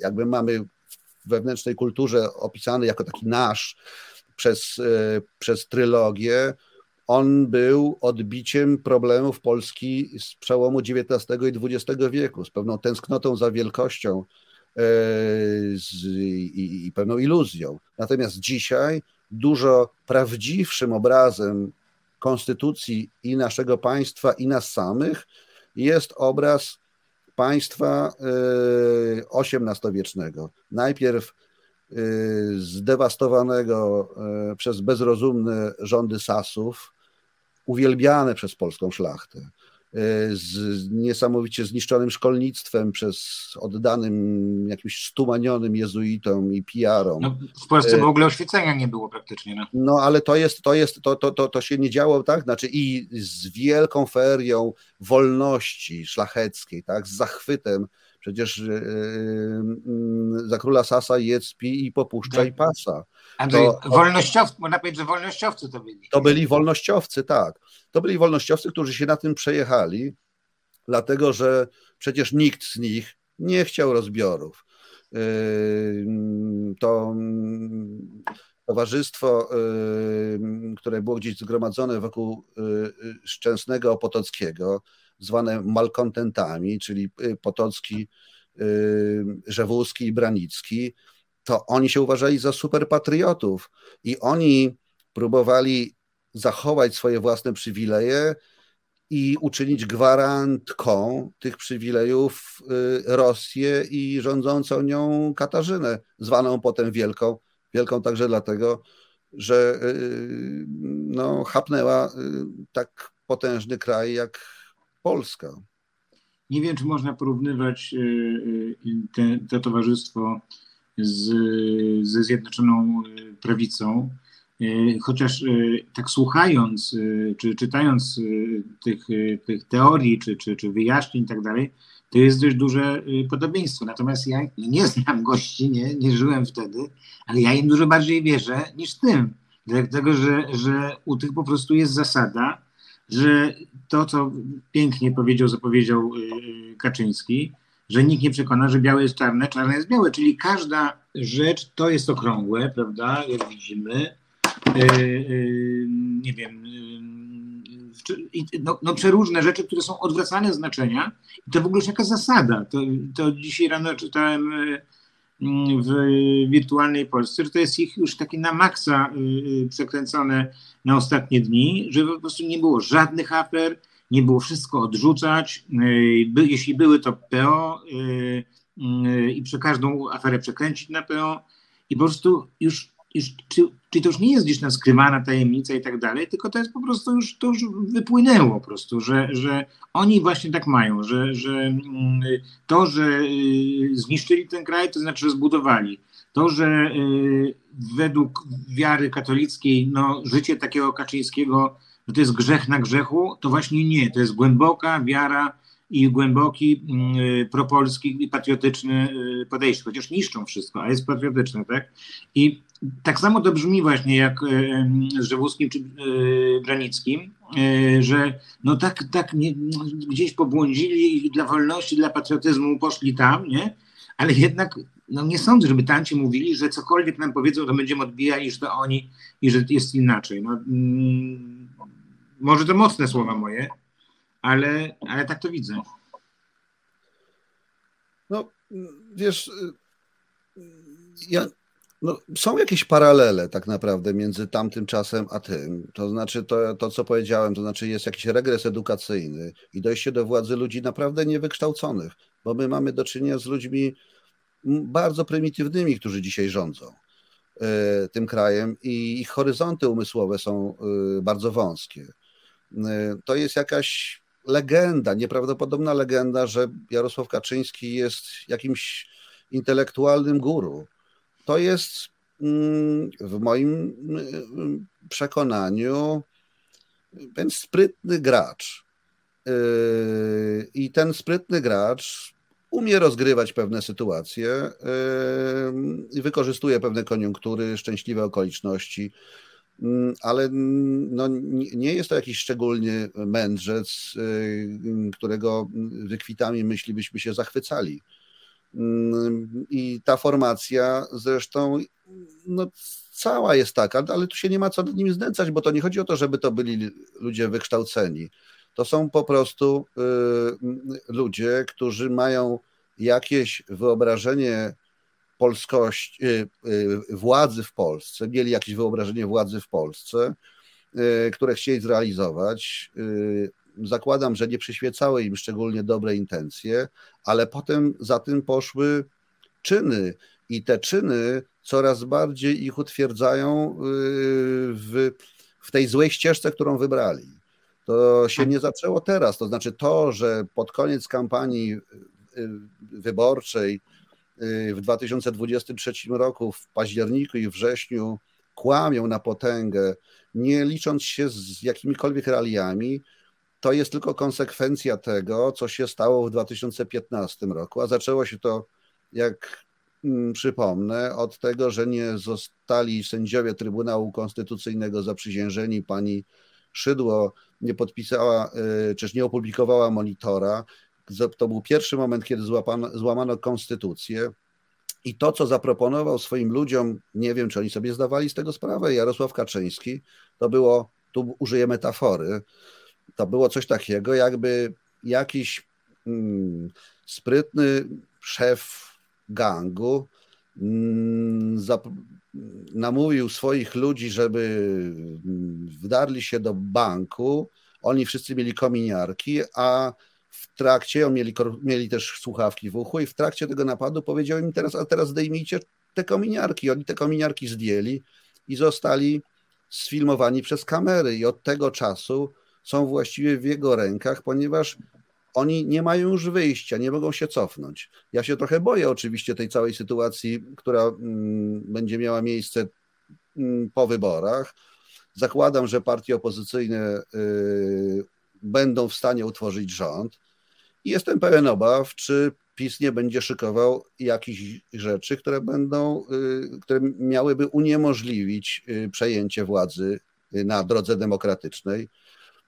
jakby mamy w wewnętrznej kulturze opisany jako taki nasz przez, przez trylogię, on był odbiciem problemów Polski z przełomu XIX i XX wieku, z pewną tęsknotą za wielkością z, i, i pewną iluzją. Natomiast dzisiaj dużo prawdziwszym obrazem konstytucji i naszego państwa, i nas samych jest obraz państwa XVIII-wiecznego. E, Najpierw e, zdewastowanego przez bezrozumne rządy Sasów, uwielbiane przez polską szlachtę, e, z niesamowicie zniszczonym szkolnictwem przez oddanym jakimś stumanionym jezuitom i PR-om. No, w Polsce w ogóle oświecenia nie było praktycznie. No, no ale to jest, to jest, to, to, to, to się nie działo tak, znaczy i z wielką ferią wolności szlacheckiej, tak, z zachwytem, przecież yy, yy, za króla Sasa jedz, pi i popuszczaj tak. pasa. Andrzej, to, wolnościowcy, można powiedzieć, że wolnościowcy to byli. To byli wolnościowcy, tak. To byli wolnościowcy, którzy się na tym przejechali, dlatego że przecież nikt z nich nie chciał rozbiorów. To mm, towarzystwo, które było gdzieś zgromadzone wokół yy, Szczęsnego Opotockiego, zwane malkontentami, czyli Potocki, Rzewuski i Branicki, to oni się uważali za superpatriotów i oni próbowali zachować swoje własne przywileje i uczynić gwarantką tych przywilejów y, Rosję i rządzącą nią Katarzynę, zwaną potem Wielką. Wielką także dlatego, że y, no, chapnęła y, tak potężny kraj jak Polska. Nie wiem, czy można porównywać te, to towarzystwo z, ze Zjednoczoną e, Prawicą. E, chociaż e, tak słuchając, czy czytając tych, tych teorii, czy, czy, czy wyjaśnień i tak dalej, to jest dość duże podobieństwo. Natomiast ja nie znam gości, nie, nie żyłem wtedy, ale ja im dużo bardziej wierzę niż tym. Dlatego, że, że u tych po prostu jest zasada, że to, co pięknie powiedział, zapowiedział Kaczyński, że nikt nie przekona, że białe jest czarne, czarne jest białe, czyli każda rzecz to jest okrągłe, prawda, jak widzimy. Yy, yy, nie wiem, yy, no, no, przeróżne rzeczy, które są odwracane znaczenia i to w ogóle jest jakaś zasada. To, to dzisiaj rano czytałem w wirtualnej Polsce, że to jest ich już takie na maksa przekręcone na ostatnie dni, że po prostu nie było żadnych afer, nie było wszystko odrzucać. Y, jeśli były, to PO y, y, i przy każdą aferę przekręcić na PO i po prostu już, już czy, to już nie jest gdzieś tam skrywana tajemnica i tak dalej, tylko to jest po prostu już, to już wypłynęło po prostu, że, że oni właśnie tak mają, że, że to, że zniszczyli ten kraj, to znaczy, że zbudowali. To, że według wiary katolickiej no, życie takiego Kaczyńskiego że to jest grzech na grzechu, to właśnie nie. To jest głęboka wiara i głęboki, mm, propolski i patriotyczny podejście, chociaż niszczą wszystko, a jest patriotyczne, tak? I tak samo to brzmi właśnie jak z Żewuskim czy Granickim, że no tak, tak nie, no, gdzieś pobłądzili i dla wolności, dla patriotyzmu poszli tam, nie? Ale jednak no nie sądzę, żeby tamci mówili, że cokolwiek nam powiedzą, to będziemy odbijali, że to oni i że jest inaczej. No, mm, może to mocne słowa moje, ale, ale tak to widzę. No, wiesz, ja, no, są jakieś paralele tak naprawdę między tamtym czasem a tym. To znaczy, to, to co powiedziałem, to znaczy jest jakiś regres edukacyjny i dojście do władzy ludzi naprawdę niewykształconych, bo my mamy do czynienia z ludźmi bardzo prymitywnymi, którzy dzisiaj rządzą e, tym krajem i ich horyzonty umysłowe są e, bardzo wąskie. E, to jest jakaś legenda, nieprawdopodobna legenda, że Jarosław Kaczyński jest jakimś intelektualnym guru. To jest mm, w moim przekonaniu ten sprytny gracz. I ten sprytny gracz umie rozgrywać pewne sytuacje wykorzystuje pewne koniunktury, szczęśliwe okoliczności, ale no, nie jest to jakiś szczególnie mędrzec, y, którego wykwitami myśli byśmy się zachwycali. Mm, I ta formacja zresztą no, cała jest taka, ale tu się nie ma co nad nim znęcać, bo to nie chodzi o to, żeby to byli ludzie wykształceni. To są po prostu y, ludzie, którzy mają jakieś wyobrażenie polskości, y, y, władzy w Polsce, mieli jakieś wyobrażenie władzy w Polsce, które chcieli zrealizować. Zakładam, że nie przyświecały im szczególnie dobre intencje, ale potem za tym poszły czyny i te czyny coraz bardziej ich utwierdzają w, w tej złej ścieżce, którą wybrali. To się nie zaczęło teraz. To znaczy to, że pod koniec kampanii y, y, wyborczej y, w 2023 roku, w październiku i wrześniu kłamią na potęgę, nie licząc się z jakimikolwiek realiami, to jest tylko konsekwencja tego, co się stało w 2015 roku, a zaczęło się to, jak mm, przypomnę, od tego, że nie zostali sędziowie Trybunału Konstytucyjnego zaprzysiężeni pani Szydło nie podpisała, y, czy nie opublikowała monitora. To był pierwszy moment, kiedy złapano, złamano konstytucję. I to, co zaproponował swoim ludziom, nie wiem, czy oni sobie zdawali z tego sprawę, Jarosław Kaczyński, to było, tu użyję metafory, to było coś takiego, jakby jakiś mm, sprytny szef gangu mm, namówił swoich ludzi, żeby mm, wdarli się do banku. Oni wszyscy mieli kominiarki, a w trakcie, mieli, mieli też słuchawki w uchu i w trakcie tego napadu powiedział im teraz, a teraz zdejmijcie te kominiarki. Oni te kominiarki zdjęli i zostali sfilmowani przez kamery i od tego czasu są właściwie w jego rękach, ponieważ oni nie mają już wyjścia, nie mogą się cofnąć. Ja się trochę boję oczywiście tej całej sytuacji, która mm, będzie miała miejsce mm, po wyborach. Zakładam, że partie opozycyjne y, będą w stanie utworzyć rząd jestem pełen obaw, czy PiS nie będzie szykował jakichś rzeczy, które będą, y, które miałyby uniemożliwić y, przejęcie władzy na drodze demokratycznej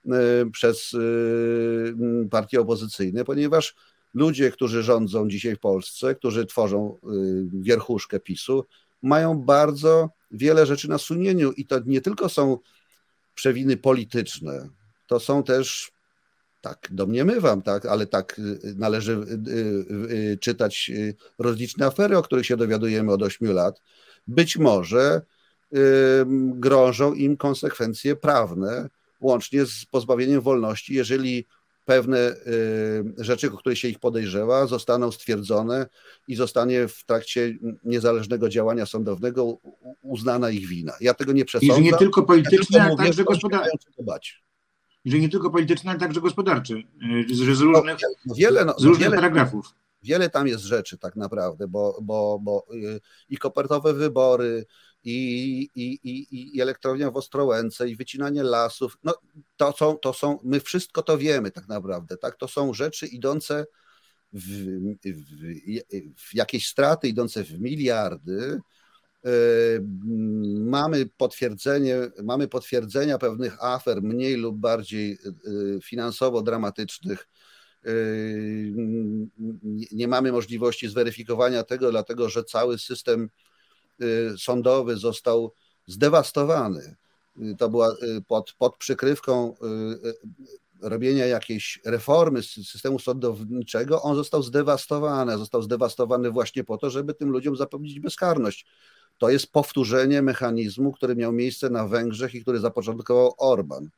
Y, przez y, partie opozycyjne, ponieważ ludzie, którzy rządzą dzisiaj w Polsce, którzy tworzą y, wierchuszkę PiSu, mają bardzo wiele rzeczy na sumieniu i to nie tylko są przewiny polityczne, to są też, tak domniemywam, tak, ale tak należy czytać rozliczne afery, o których się dowiadujemy od 8 lat. Być może grążą im konsekwencje prawne, łącznie z pozbawieniem wolności, jeżeli pewne y, rzeczy, o które się ich podejrzewa, zostaną stwierdzone i zostanie w trakcie niezależnego działania sądownego uznana ich wina. Ja tego nie przesądzam. I że nie tylko polityczne, ale także gospodarcze. Że nie tylko polityczne, ale także gospodarcze. Y, że z różnych, no, wiele, no, z różnych wiele, paragrafów. Wiele tam jest rzeczy tak naprawdę, bo, bo, bo y, i kopertowe wybory, i, i, i, i elektrownia w Ostrołęce, i wycinanie lasów. No, to są, to są, my wszystko to wiemy tak naprawdę, tak? To są rzeczy idące w, w, w jakieś straty, idące w miliardy. E, mamy potwierdzenie, mamy potwierdzenia pewnych afer, mniej lub bardziej finansowo dramatycznych. Nie mamy możliwości zweryfikowania tego, dlatego że cały system sądowy został zdewastowany. To była pod, pod przykrywką robienia jakiejś reformy systemu sądowniczego, on został zdewastowany. Został zdewastowany właśnie po to, żeby tym ludziom zapewnić bezkarność. To jest powtórzenie mechanizmu, który miał miejsce na Węgrzech i który zapoczątkował Orban.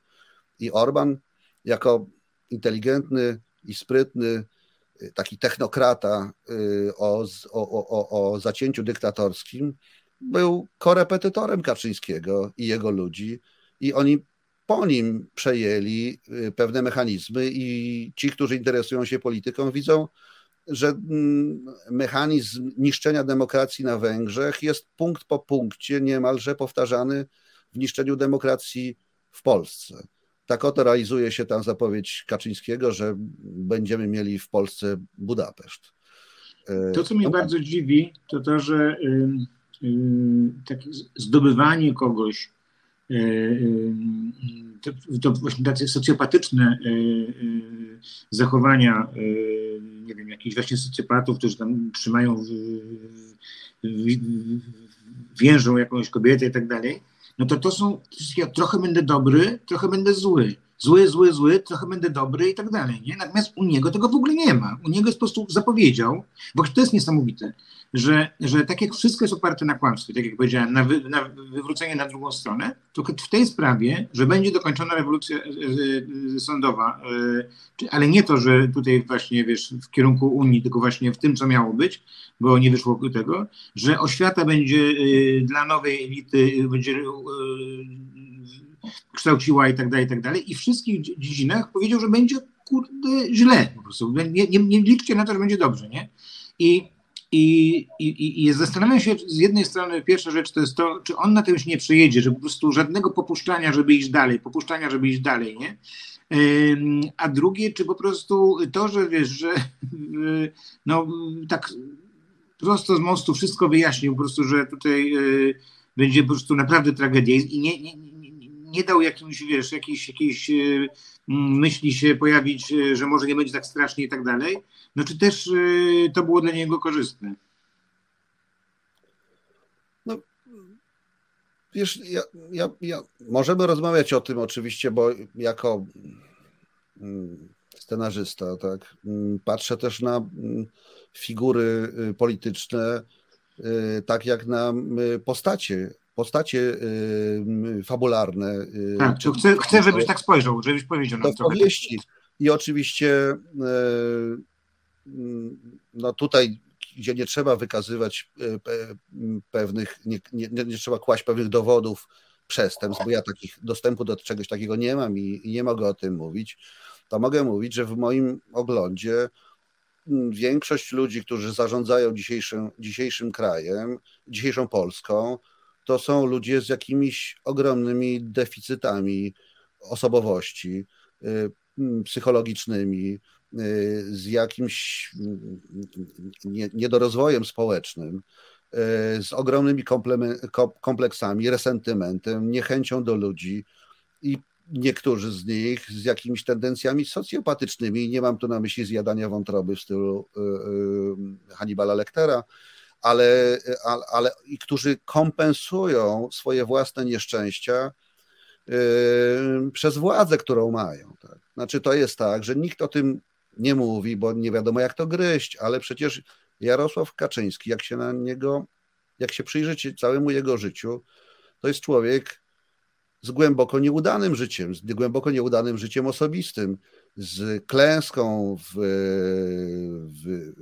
I Orban, jako inteligentny i sprytny, taki technokrata o, o, o, o zacięciu dyktatorskim, był korepetytorem Kaczyńskiego i jego ludzi, i oni po nim przejęli y, pewne mechanizmy, i ci, którzy interesują się polityką, widzą, że mm, mechanizm niszczenia demokracji na Węgrzech jest punkt po punkcie niemalże powtarzany w niszczeniu demokracji w Polsce. Tak oto realizuje się tam zapowiedź Kaczyńskiego, że będziemy mieli w Polsce Budapeszt. To, co mnie no, bardzo dziwi, to to, że takie zdobywanie kogoś, y, y, to, to, właśnie takie socjopatyczne y, zachowania, nie wiem, jakichś właśnie socjopatów, którzy tam trzymają, więżą jakąś kobietę i tak dalej, no to to są, ja trochę będę dobry, trochę będę zły zły, zły, zły, trochę będę dobry i tak dalej. Nie? Natomiast u niego tego w ogóle nie ma. U niego jest po prostu zapowiedział, bo to jest niesamowite, że, że tak jak wszystko jest oparte na kłamstwie, tak jak powiedziałem, na, wy, na wywrócenie na drugą stronę, to w tej sprawie, że będzie dokończona rewolucja e, e, e, sądowa, ale nie to, że tutaj właśnie, wiesz, w kierunku Unii, tylko właśnie w tym, co miało być, bo nie wyszło tego, że oświata będzie dla nowej elity, będzie kształciła i tak dalej, i tak dalej. I w wszystkich dziedzinach powiedział, że będzie kurde źle po prostu. Nie, nie, nie liczcie na to, że będzie dobrze, nie? I, i, i, I zastanawiam się z jednej strony, pierwsza rzecz to jest to, czy on na tym się nie przejedzie, że po prostu żadnego popuszczania, żeby iść dalej, popuszczania, żeby iść dalej, nie? A drugie, czy po prostu to, że wiesz, że no tak prosto z mostu wszystko wyjaśnił, po prostu, że tutaj e, będzie po prostu naprawdę tragedia i nie, nie, nie dał jakimś, wiesz, jakiejś, jakiejś e, myśli się pojawić, e, że może nie będzie tak strasznie i tak dalej, no czy też e, to było dla niego korzystne? No, wiesz, ja, ja, ja, możemy rozmawiać o tym oczywiście, bo jako mm, scenarzysta, tak, mm, patrzę też na mm, figury polityczne, tak jak na postacie postacie y, fabularne. Y, tak, czy, chcę, chcę, żebyś tak spojrzał, żebyś powiedział nam trochę. powieści. I oczywiście y, no tutaj, gdzie nie trzeba wykazywać pewnych, nie, nie, nie trzeba kłaść pewnych dowodów przestępstw, bo ja takich dostępu do czegoś takiego nie mam i, i nie mogę o tym mówić, to mogę mówić, że w moim oglądzie większość ludzi, którzy zarządzają dzisiejszym, dzisiejszym krajem, dzisiejszą Polską, to są ludzie z jakimiś ogromnymi deficytami osobowości y, psychologicznymi, y, z jakimś niedorozwojem społecznym, y, z ogromnymi kompleksami, resentymentem, niechęcią do ludzi i niektórzy z nich z jakimiś tendencjami socjopatycznymi. Nie mam tu na myśli zjadania wątroby w stylu Hannibala Lectera, ale, ale, ale i którzy kompensują swoje własne nieszczęścia yy, przez władzę, którą mają. Tak? Znaczy to jest tak, że nikt o tym nie mówi, bo nie wiadomo jak to gryźć, ale przecież Jarosław Kaczyński, jak się na niego, jak się przyjrzeć całemu jego życiu, to jest człowiek z głęboko nieudanym życiem, z głęboko nieudanym życiem osobistym, z klęską w, w,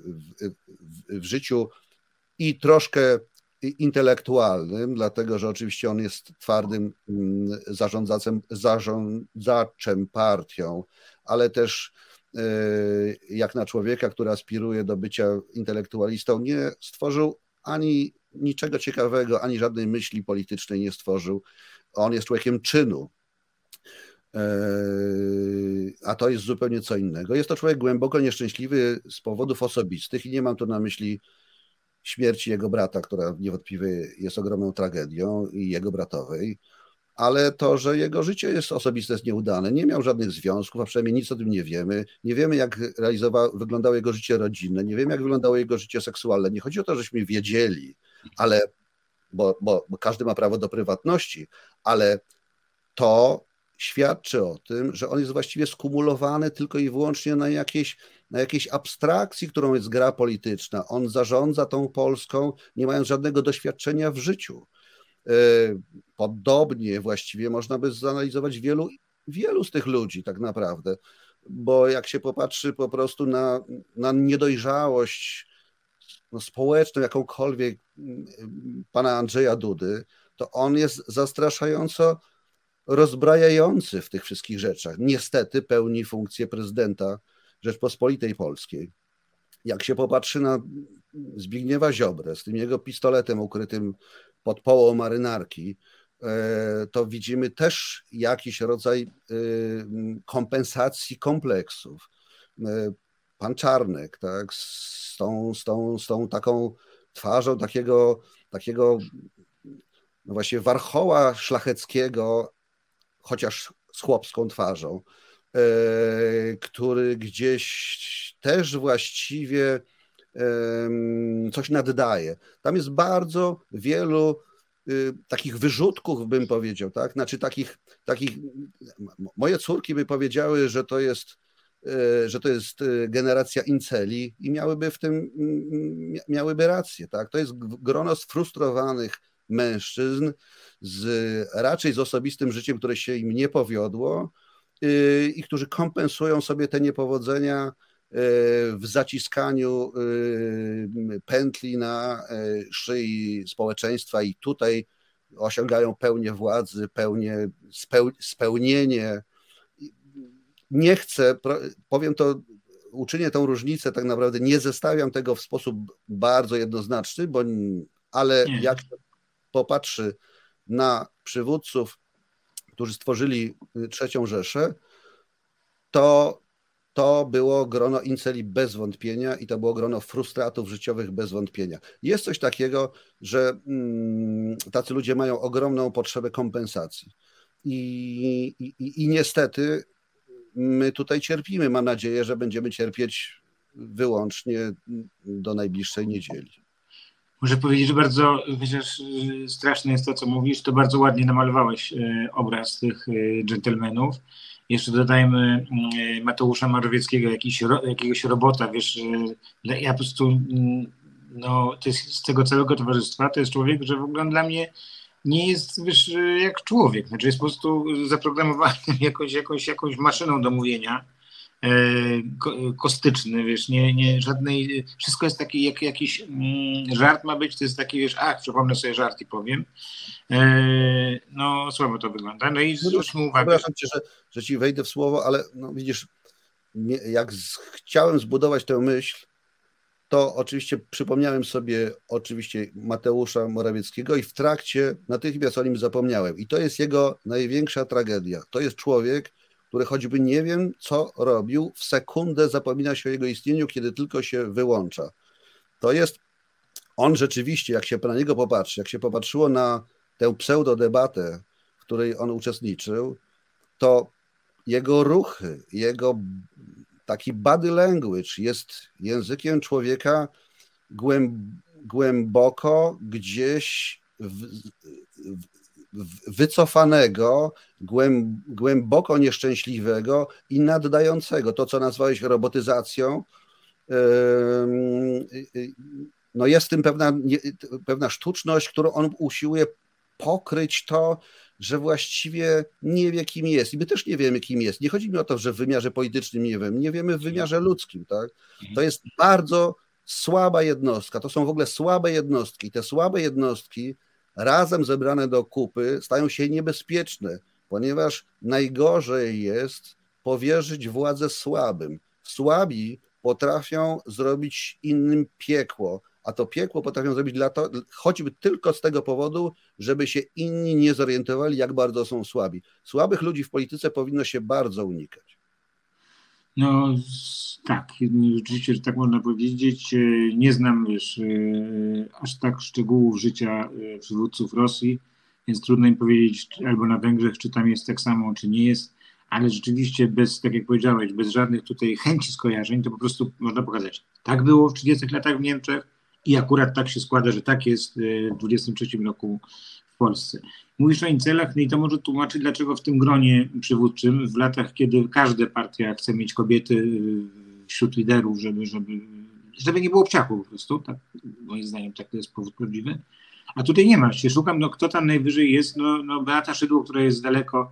w, w życiu i troszkę intelektualnym, dlatego że oczywiście on jest twardym mm, zarządzaczem, zarządzaczem partią, ale też e, jak na człowieka, który aspiruje do bycia intelektualistą, nie stworzył ani niczego ciekawego, ani żadnej myśli politycznej nie stworzył. On jest człowiekiem czynu. E, a to jest zupełnie co innego. Jest to człowiek głęboko nieszczęśliwy z powodów osobistych i nie mam tu na myśli śmierci jego brata, która niewątpliwie jest ogromną tragedią i jego bratowej, ale to, że jego życie jest osobiste, jest nieudane. Nie miał żadnych związków, a przynajmniej nic o tym nie wiemy. Nie wiemy, jak wyglądało jego życie rodzinne, nie wiemy, jak wyglądało jego życie seksualne. Nie chodzi o to, żeśmy wiedzieli, ale bo, bo, bo każdy ma prawo do prywatności, ale to świadczy o tym, że on jest właściwie skumulowany tylko i wyłącznie na jakiejś, na jakiejś abstrakcji, którą jest gra polityczna. On zarządza tą Polską, nie mając żadnego doświadczenia w życiu. E, podobnie właściwie można by zanalizować wielu, wielu z tych ludzi, tak naprawdę, bo jak się popatrzy po prostu na, na niedojrzałość no, społeczną, jakąkolwiek pana Andrzeja Dudy, to on jest zastraszająco rozbrajający w tych wszystkich rzeczach. Niestety pełni funkcję prezydenta Rzeczpospolitej Polskiej. Jak się popatrzy na Zbigniewa Ziobrę z tym jego pistoletem ukrytym pod połą marynarki, e, to widzimy też jakiś rodzaj e, kompensacji kompleksów. E, pan Czarnek, tak, z tą, z tą, z tą taką twarzą takiego, takiego no właśnie warchoła szlacheckiego, chociaż z chłopską twarzą, e, który gdzieś też właściwie coś naddaje. Tam jest bardzo wielu y, takich wyrzutków, bym powiedział, tak? Znaczy takich, takich, moje córki by powiedziały, że to jest e, że to jest e, generacja inceli i miałyby w tym miałyby rację, tak? To jest grono sfrustrowanych mężczyzn, z, raczej z osobistym życiem, które się im nie powiodło yy, i którzy kompensują sobie te niepowodzenia yy, w zaciskaniu yy, pętli na szyi społeczeństwa i tutaj osiągają pełnię władzy, pełnię, spełnienie. Nie chcę, powiem to, uczynię tą różnicę, tak naprawdę nie zestawiam tego w sposób bardzo jednoznaczny, bo, ale nie. jak popatrzy na przywódców, którzy stworzyli y, trzecią Rzeszę, to to było grono inceli bez wątpienia i to było grono frustratów życiowych bez wątpienia. Jest coś takiego, że mm, tacy ludzie mają ogromną potrzebę kompensacji. I, i, I niestety my tutaj cierpimy. Mam nadzieję, że będziemy cierpieć wyłącznie do najbliższej niedzieli. Muszę powiedzieć, że bardzo, chociaż y, straszne jest to, co mówisz, to bardzo ładnie namalowałeś y, obraz tych y, dżentelmenów. Jeszcze dodajmy Mateusza Marowieckiego, jakiś, jakiegoś robota, wiesz, ja po prostu, mm, no, to jest z tego całego towarzystwa, to jest człowiek, że w ogóle dla mnie nie jest, wiesz, jak człowiek, znaczy jest po prostu zaprogramowany (laughs) jakąś, jakąś, jakąś maszyną do mówienia kostyczny, wiesz, nie, nie żadnej, wszystko jest taki, jak jakiś mm, żart ma być, to jest taki, wiesz, ach, przypomnę sobie żart i powiem. E, no, słabo to wygląda. No i zwróćmy uwagę. Przepraszam cię, że, że ci wejdę w słowo, ale no widzisz, jak chciałem zbudować tę myśl, to oczywiście przypomniałem sobie oczywiście Mateusza Morawieckiego i w trakcie natychmiast o nim zapomniałem. I to jest jego największa tragedia. To jest człowiek, który choćby nie wiem, co robił, w sekundę zapomina się o jego istnieniu, kiedy tylko się wyłącza. To jest, on rzeczywiście, jak się na niego popatrzy, jak się popatrzyło na tę pseudodebatę, w której on uczestniczył, to jego ruchy, jego taki body language jest językiem człowieka głęboko gdzieś w, w, wycofanego, głęboko nieszczęśliwego i naddającego to, co nazwałeś robotyzacją. No jest w tym pewna, pewna sztuczność, którą on usiłuje pokryć to, że właściwie nie wie, kim jest. I my też nie wiemy, kim jest. Nie chodzi mi o to, że w wymiarze politycznym nie wiem, nie wiemy w wymiarze ludzkim. Tak? To jest bardzo słaba jednostka. To są w ogóle słabe jednostki. Te słabe jednostki razem zebrane do kupy stają się niebezpieczne, ponieważ najgorzej jest powierzyć władzę słabym. Słabi potrafią zrobić innym piekło, a to piekło potrafią zrobić dla to, choćby tylko z tego powodu, żeby się inni nie zorientowali, jak bardzo są słabi. Słabych ludzi w polityce powinno się bardzo unikać. No tak, rzeczywiście, że tak można powiedzieć. Nie znam wiesz, aż tak szczegółów życia przywódców Rosji, więc trudno im powiedzieć albo na Węgrzech, czy tam jest tak samo, czy nie jest, ale rzeczywiście bez, tak jak powiedziałeś, bez żadnych tutaj chęci skojarzeń, to po prostu można pokazać. Tak było w 30 latach w Niemczech i akurat tak się składa, że tak jest w 23 roku w Polsce. Mówisz o incelach, no i to może tłumaczyć, dlaczego w tym gronie przywódczym, w latach, kiedy każda partia chce mieć kobiety y, wśród liderów, żeby, żeby, żeby nie było obciachu po prostu, tak, moim zdaniem tak to jest powód prawdziwy, a tutaj nie ma się. Szukam, no kto tam najwyżej jest, no, no Beata Szydło, która jest daleko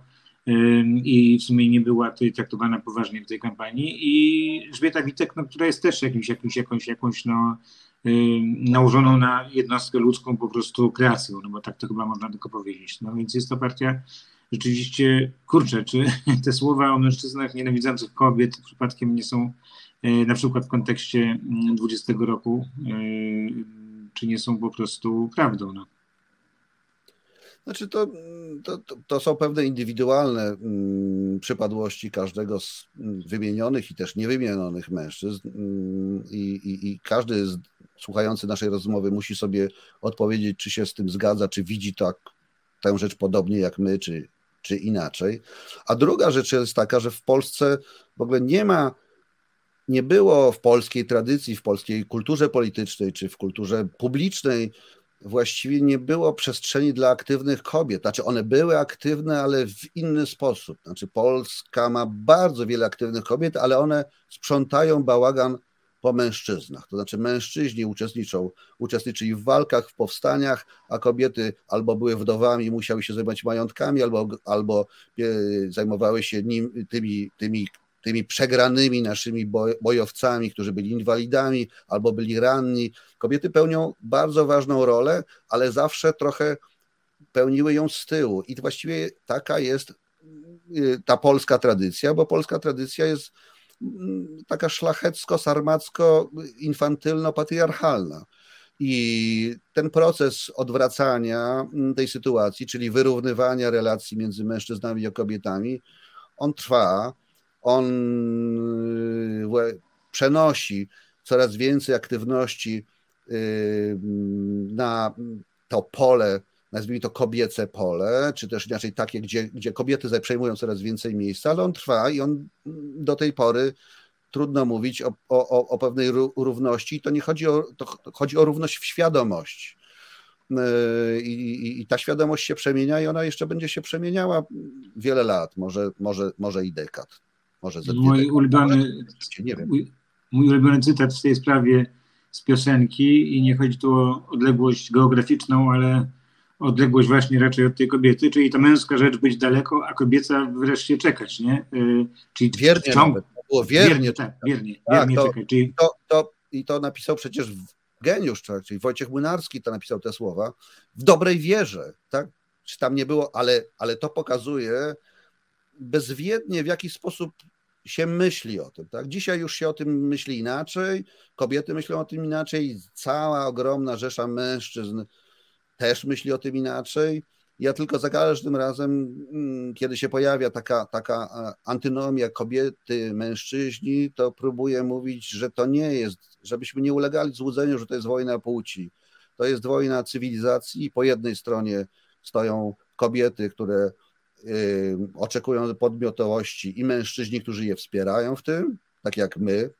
i w sumie nie była tutaj traktowana poważnie w tej kampanii i Elżbieta Witek, no, która jest też jakimś, jakimś, jakąś, jakąś no, nałożoną na jednostkę ludzką po prostu kreacją, no bo tak to chyba można tylko powiedzieć. No więc jest to partia rzeczywiście, kurczę, czy (laughs) te słowa o mężczyznach nienawidzących kobiet przypadkiem nie są na przykład w kontekście 20 roku, czy nie są po prostu prawdą. No. Znaczy to, to, to są pewne indywidualne mm, przypadłości każdego z wymienionych i też niewymienionych mężczyzn mm, i, i, i każdy z, słuchający naszej rozmowy musi sobie odpowiedzieć, czy się z tym zgadza, czy widzi tak, tę rzecz podobnie jak my, czy, czy inaczej. A druga rzecz jest taka, że w Polsce w ogóle nie ma, nie było w polskiej tradycji, w polskiej kulturze politycznej, czy w kulturze publicznej właściwie nie było przestrzeni dla aktywnych kobiet. Znaczy, one były aktywne, ale w inny sposób. Znaczy, Polska ma bardzo wiele aktywnych kobiet, ale one sprzątają bałagan po mężczyznach. To znaczy, mężczyźni uczestniczą, uczestniczyli w walkach, w powstaniach, a kobiety albo były wdowami, musiały się zajmować majątkami, albo, albo e, zajmowały się nim, tymi, tymi tymi przegranymi naszymi bojowcami, którzy byli inwalidami albo byli ranni. Kobiety pełnią bardzo ważną rolę, ale zawsze trochę pełniły ją z tyłu. I właściwie taka jest y, ta polska tradycja, bo polska tradycja jest taka szlachecko-sarmacko-infantylno-patriarchalna. I ten proces odwracania mm, tej sytuacji, czyli wyrównywania relacji między mężczyznami a kobietami, on trwa on y, przenosi coraz więcej aktywności y, na to pole, nazwijmy to kobiece pole, czy też inaczej takie, gdzie, gdzie kobiety przejmują coraz więcej miejsca, ale on trwa i on do tej pory trudno mówić o, o, o pewnej równości. To nie chodzi o, to chodzi o równość w świadomości. Y, I, I, ta świadomość się przemienia i ona jeszcze będzie się przemieniała wiele lat, może, może, może i dekad. Może za mój ulubiony, nie wiem. Mój, mój ulubiony cytat w tej sprawie z piosenki i nie chodzi tu o odległość geograficzną, ale odległość właśnie raczej od tej kobiety, czyli to męska rzecz być daleko, a kobieca wreszcie czekać, nie? Y, czyli wiernie ciąg... nawet. było wiernie. wiernie tak, wiernie, tak, wiernie to, czekać. Czyli... To, to, I to napisał przecież geniusz, tak? czyli Wojciech Młynarski to napisał te słowa, w dobrej wierze, tak? Czy tam nie było, ale, ale to pokazuje, bezwiednie w jaki sposób się myśli o tym. Tak? Dzisiaj już się o tym myśli inaczej, kobiety myślą o tym inaczej, cała ogromna rzesza mężczyzn też myśli o tym inaczej. Ja tylko za każdym razem, mm, kiedy się pojawia taka, taka e, antynomia kobiety, mężczyźni, to próbuję mówić, że to nie jest, żebyśmy nie ulegali złudzeniu, że to jest wojna płci. To jest wojna cywilizacji i po jednej stronie stoją kobiety, które oczekują podmiotowości i mężczyźni, którzy je wspierają w tym, tak jak my.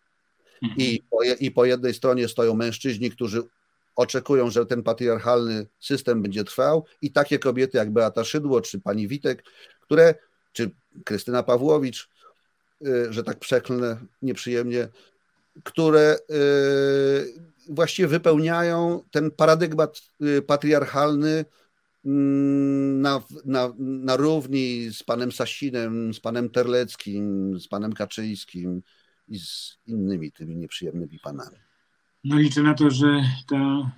I po, I po jednej stronie stoją mężczyźni, którzy oczekują, że ten patriarchalny system będzie trwał, i takie kobiety jak Beata Szydło, czy pani Witek, które, czy Krystyna Pawłowicz, y, że tak przeklnę nieprzyjemnie, które y, właściwie wypełniają ten paradygmat y, patriarchalny, Mm, na, na, na równi z panem Sasinem, z panem Terleckim, z panem Kaczyńskim i z innymi tymi nieprzyjemnymi panami. No liczę na to, że ta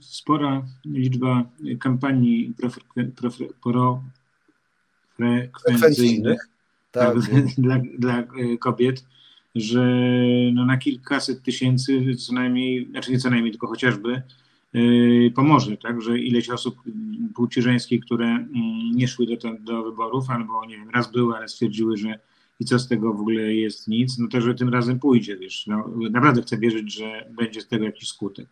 spora liczba kampanii profrekwencyjnych tak, dla, dla e, kobiet, że no na kilkaset tysięcy co najmniej, znaczy nie co najmniej, tylko chociażby Y, pomoże, tak, że ileś osób płci żeńskiej, które nie szły do, do wyborów, albo nie wiem, raz były, ale stwierdziły, że i co z tego w ogóle jest nic, no to że tym razem pójdzie, wiesz, no, naprawdę chcę wierzyć, że będzie z tego jakiś skutek.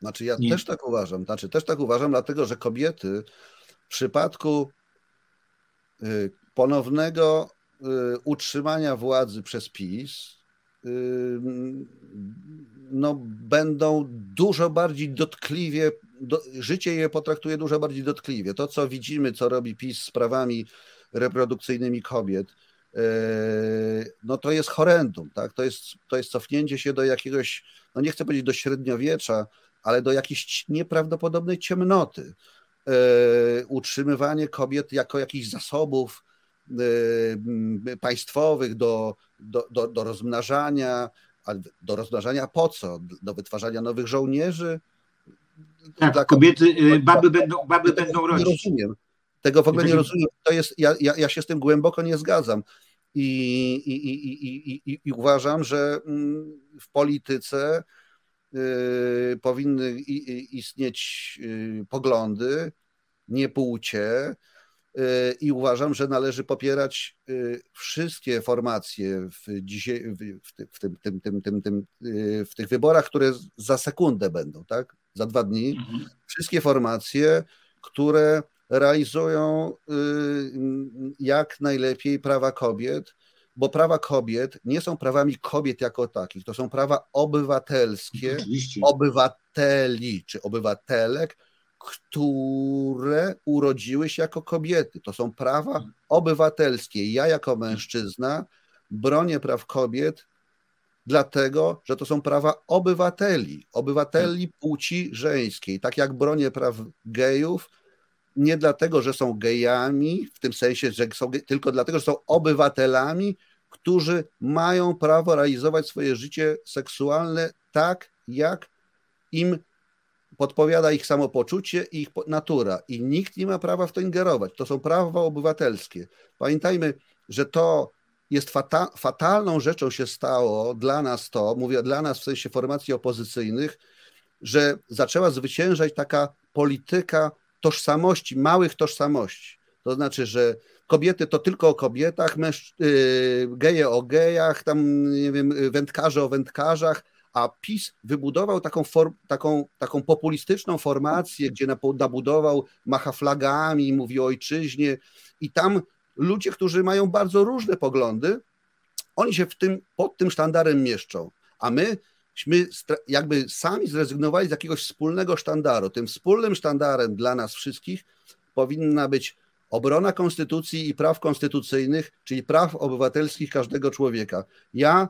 Znaczy ja Nie. też tak uważam, znaczy też tak uważam, dlatego że kobiety w przypadku y, ponownego y, utrzymania władzy przez PiS y, no, będą dużo bardziej dotkliwie, do, życie je potraktuje dużo bardziej dotkliwie. To, co widzimy, co robi PiS z prawami reprodukcyjnymi kobiet, e, no to jest horrendum, tak? to, jest, to jest cofnięcie się do jakiegoś, no nie chcę powiedzieć do średniowiecza, ale do jakiejś nieprawdopodobnej ciemnoty. E, utrzymywanie kobiet jako jakichś zasobów e, państwowych do, do, do, do rozmnażania, do rozmnażania po co? Do wytwarzania nowych żołnierzy? Tak, Dla kobiety, baby będą, baby będą rodzić. Rozumiem. Tego w ogóle nie rozumiem. To jest, ja, ja, ja się z tym głęboko nie zgadzam. I, i, i, i, i uważam, że mm, w polityce y, powinny istnieć y, poglądy, nie płcie, i uważam, że należy popierać wszystkie formacje w, dzisiaj, w, w, tym, tym, tym, tym, tym, w tych wyborach, które za sekundę będą, tak? Za dwa dni. Mhm. Wszystkie formacje, które realizują jak najlepiej prawa kobiet, bo prawa kobiet nie są prawami kobiet jako takich, to są prawa obywatelskie, Oczywiście. obywateli czy obywatelek, które urodziły się jako kobiety. To są prawa obywatelskie. Ja jako mężczyzna bronię praw kobiet, dlatego że to są prawa obywateli, obywateli płci żeńskiej. Tak jak bronię praw gejów, nie dlatego, że są gejami, w tym sensie, że są, tylko dlatego, że są obywatelami, którzy mają prawo realizować swoje życie seksualne tak, jak im podpowiada ich samopoczucie i ich natura i nikt nie ma prawa w to ingerować. To są prawa obywatelskie. Pamiętajmy, że to jest fata fatalną rzeczą się stało dla nas to, mówię dla nas w sensie formacji opozycyjnych, że zaczęła zwyciężać taka polityka tożsamości, małych tożsamości. To znaczy, że kobiety to tylko o kobietach, mężczy- y, geje o gejach, tam nie wiem, wędkarze o wędkarzach, a PiS wybudował taką, taką, taką populistyczną formację, gdzie nabudował, macha flagami, mówi o ojczyźnie i tam ludzie, którzy mają bardzo różne poglądy, oni się w tym, pod tym sztandarem mieszczą, a my myśmy jakby sami zrezygnowali z jakiegoś wspólnego sztandaru. Tym wspólnym sztandarem dla nas wszystkich powinna być obrona konstytucji i praw konstytucyjnych, czyli praw obywatelskich każdego człowieka. Ja,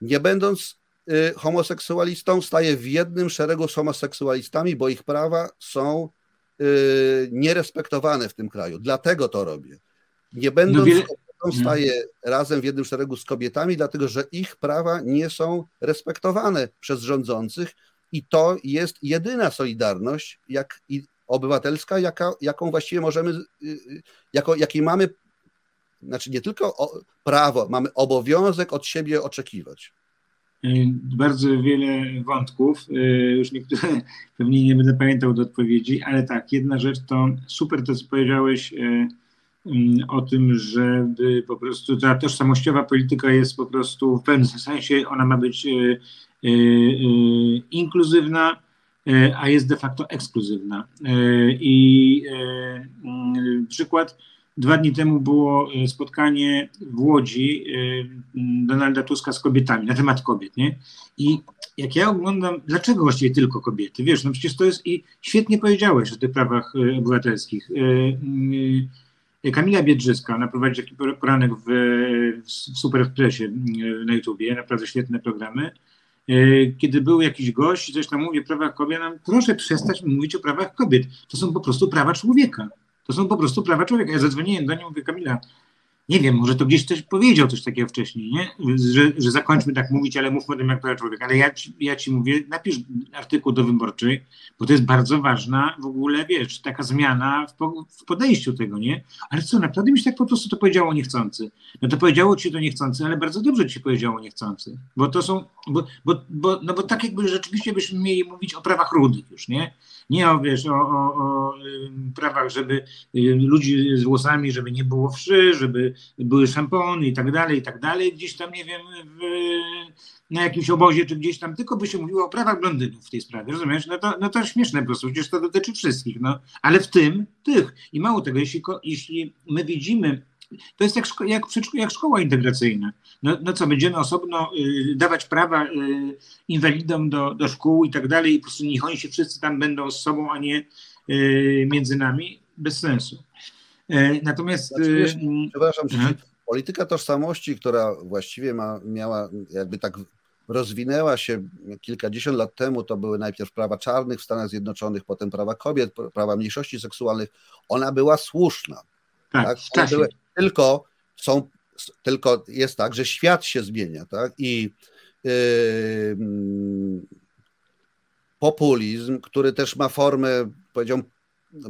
nie będąc Y, homoseksualistą, staje w jednym szeregu z homoseksualistami, bo ich prawa są y, nierespektowane w tym kraju. Dlatego to robię. Nie będąc no wiele... kobietą, staję razem w jednym szeregu z kobietami, dlatego że ich prawa nie są respektowane przez rządzących i to jest jedyna solidarność jak, obywatelska, jaka, jaką właściwie możemy, y, jako, jakiej mamy, znaczy nie tylko prawo, mamy obowiązek od siebie oczekiwać. Y, bardzo wiele wątków, y, już niektóre (laughs) pewnie nie będę pamiętał do odpowiedzi, ale tak, jedna rzecz to super to, co powiedziałeś y, o tym, żeby po prostu ta tożsamościowa polityka jest po prostu w pewnym sensie, ona ma być inkluzywna, a jest de facto ekskluzywna. I przykład, Dwa dni temu było e, spotkanie w Łodzi e, Donalda Tuska z kobietami na temat kobiet, nie? I jak ja oglądam, dlaczego właściwie tylko kobiety? Wiesz, no przecież to jest i świetnie powiedziałeś o tych prawach e, obywatelskich. Kamila Biedrzyska, ona prowadzi taki poranek w, w Super na YouTubie, naprawdę świetne programy. Kiedy był jakiś gość, coś tam mówi o prawach kobiet, no, proszę przestać mówić o prawach kobiet. To są po prostu prawa człowieka. To są po prostu prawa człowieka. Ja zadzwoniłem do niej, mówię, Kamila, nie wiem, może to gdzieś ktoś powiedział coś takiego wcześniej, nie? Że, że zakończmy tak mówić, ale mówmy o tym jak prawa człowieka. Ale ja, ja ci mówię, napisz artykuł do wyborczej, bo to jest bardzo ważna w ogóle, wiesz, taka zmiana w, po, w podejściu tego, nie? Ale co, naprawdę mi się tak po prostu to powiedziało niechcący. No to powiedziało ci to niechcący, ale bardzo dobrze ci powiedziało niechcący. Bo to są, bo, bo, bo, no bo tak jakby rzeczywiście byśmy mieli mówić o prawach rudych już, nie? Nie o, wiesz, o, o, o prawach, żeby ludzi z włosami, żeby nie było wszy, żeby były szampony i tak dalej, i tak dalej, gdzieś tam, nie wiem, w, na jakimś obozie, czy gdzieś tam, tylko by się mówiło o prawach blondynów w tej sprawie, rozumiesz? No to, no to śmieszne po prostu, przecież to dotyczy wszystkich, no, ale w tym tych. I mało tego, jeśli, jeśli my widzimy to jest jak, szko jak, jak szkoła integracyjna. No, no co, będziemy osobno y, dawać prawa y, inwalidom do, do szkół i tak dalej i po prostu niech oni się wszyscy tam będą z sobą, a nie y, między nami? Bez sensu. E, natomiast... Znaczy, wiesz, przepraszam, czy polityka tożsamości, która właściwie ma, miała jakby tak rozwinęła się kilkadziesiąt lat temu, to były najpierw prawa czarnych w Stanach Zjednoczonych, potem prawa kobiet, prawa mniejszości seksualnych, ona była słuszna. Tak, tak? Czasie. Były, tylko są, tylko jest tak, że świat się zmienia, tak? I yy, populizm, który też ma formę, powiedziałbym,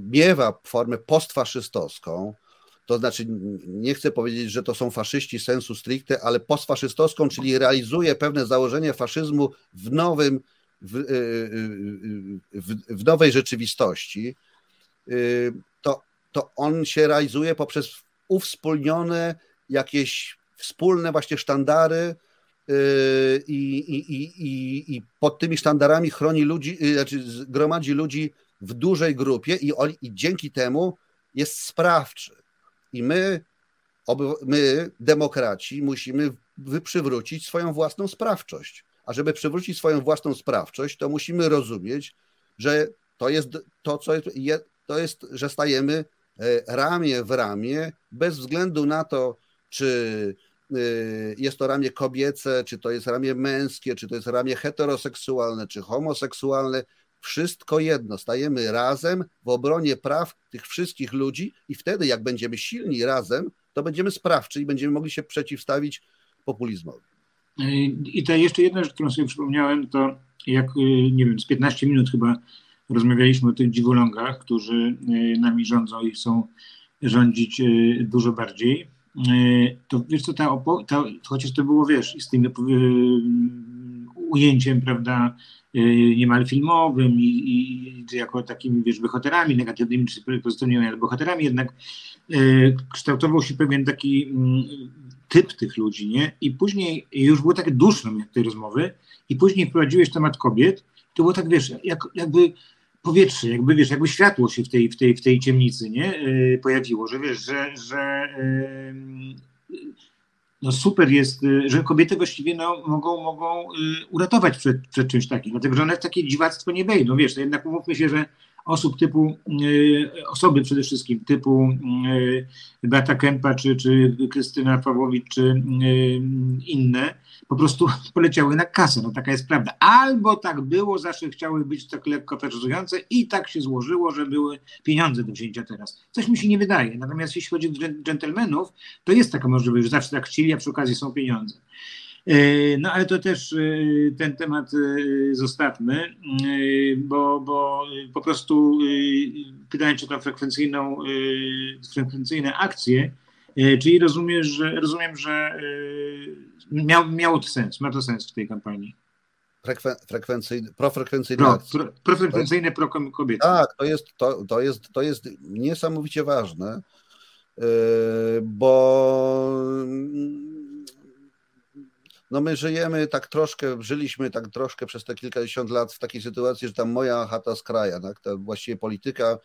miewa formę postfaszystowską, to znaczy nie chcę powiedzieć, że to są faszyści sensu stricte, ale postfaszystowską, czyli realizuje pewne założenie faszyzmu w nowym, w, yy, yy, w, w nowej rzeczywistości, yy, to, to on się realizuje poprzez uwspólnione jakieś wspólne właśnie sztandary yy, i, i, i, i pod tymi sztandarami chroni ludzi, yy, znaczy gromadzi ludzi w dużej grupie i, i dzięki temu jest sprawczy. I my, my, demokraci, musimy przywrócić swoją własną sprawczość. A żeby przywrócić swoją własną sprawczość, to musimy rozumieć, że to jest to, co jest, to jest, że stajemy ramię w ramię, bez względu na to, czy e, jest to ramię kobiece, czy to jest ramię męskie, czy to jest ramię heteroseksualne, czy homoseksualne. Wszystko jedno, stajemy razem w obronie praw tych wszystkich ludzi, i wtedy, jak będziemy silni razem, to będziemy sprawczy i będziemy mogli się przeciwstawić populizmowi. I to jeszcze jedna rzecz, którą sobie przypomniałem, to jak, nie wiem, z 15 minut chyba rozmawialiśmy o tych dziwolągach, którzy e, nami rządzą i chcą rządzić e, dużo bardziej, e, to wiesz co, ta, ta, chociaż to było, wiesz, z tym ujęciem, prawda, niemal filmowym i, i jako takimi, wiesz, bohaterami negatywnymi czy pozytywnymi, ale bohaterami, jednak kształtował się pewien taki mm, typ tych ludzi, nie? I później już było takie duszno tej rozmowy i później wprowadziłeś temat kobiet, to było tak, wiesz, jak, jakby powietrze, jakby wiesz, jakby światło się w tej, w tej, w tej ciemnicy nie e, pojawiło, że wiesz, że, że no super jest, e, że kobiety właściwie no, mogą, mogą uratować przed, przed czymś takim, dlatego że one w takie dziwactwo nie wejdą, wiesz, to jednak umówmy się, że osób typu, osoby przede wszystkim typu Beata Kępa, czy, czy Krystyna Pawłowicz, czy inne, po prostu (laughs) poleciały na kasę, no taka jest prawda. Albo tak było, zawsze chciały być tak lekko i tak się złożyło, że były pieniądze do wzięcia teraz. Coś mi się nie wydaje. Natomiast jeśli chodzi o dżentelmenów, to jest taka możliwość, że zawsze tak chcieli, a przy okazji są pieniądze. E, no ale to też e, ten temat e, zostawmy, bo, bo po prostu pytając o tą frekwencyjną, frekwencyjne akcje, czyli rozumiesz, że, rozumiem, że miał, miało to sens, ma to sens w tej kampanii. Frekwen, frekwencyjne, profrekwencyjne pro, pro, Profrekwencyjne pro kobiety. Tak, to jest, to, to, jest, to jest niesamowicie ważne, yy, bo no my żyjemy tak troszkę, żyliśmy tak troszkę przez te kilkadziesiąt lat w takiej sytuacji, że tam moja chata z kraja, tak, ta właściwie polityka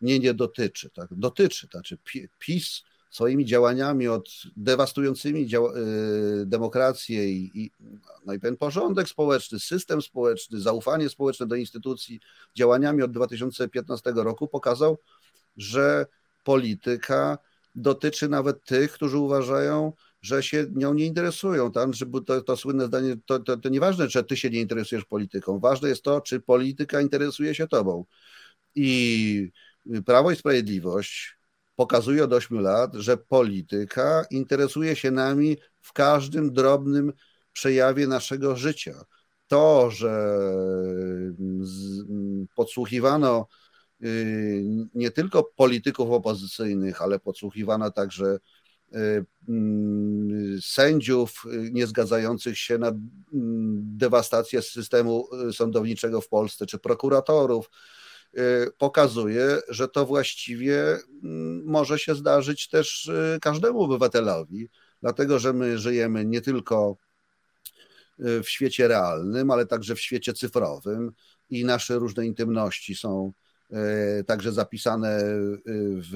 mnie nie dotyczy, tak, dotyczy, znaczy PiS swoimi działaniami, od dewastującymi dział, y, demokrację i, i, no i ten porządek społeczny, system społeczny, zaufanie społeczne do instytucji, działaniami od 2015 roku pokazał, że polityka dotyczy nawet tych, którzy uważają, że się nią nie interesują. Tam, żeby to, to słynne zdanie, to, to, to nieważne, czy ty się nie interesujesz polityką. Ważne jest to, czy polityka interesuje się tobą. I Prawo i Sprawiedliwość pokazuje od 8 lat, że polityka interesuje się nami w każdym drobnym przejawie naszego życia. To, że podsłuchiwano y, nie tylko polityków opozycyjnych, ale podsłuchiwano także y, mm, sędziów nie zgadzających się na mm, dewastację systemu sądowniczego w Polsce, czy prokuratorów, pokazuje, że to właściwie mm, może się zdarzyć też każdemu obywatelowi, dlatego że my żyjemy nie tylko w świecie realnym, ale także w świecie cyfrowym i nasze różne intymności są także zapisane w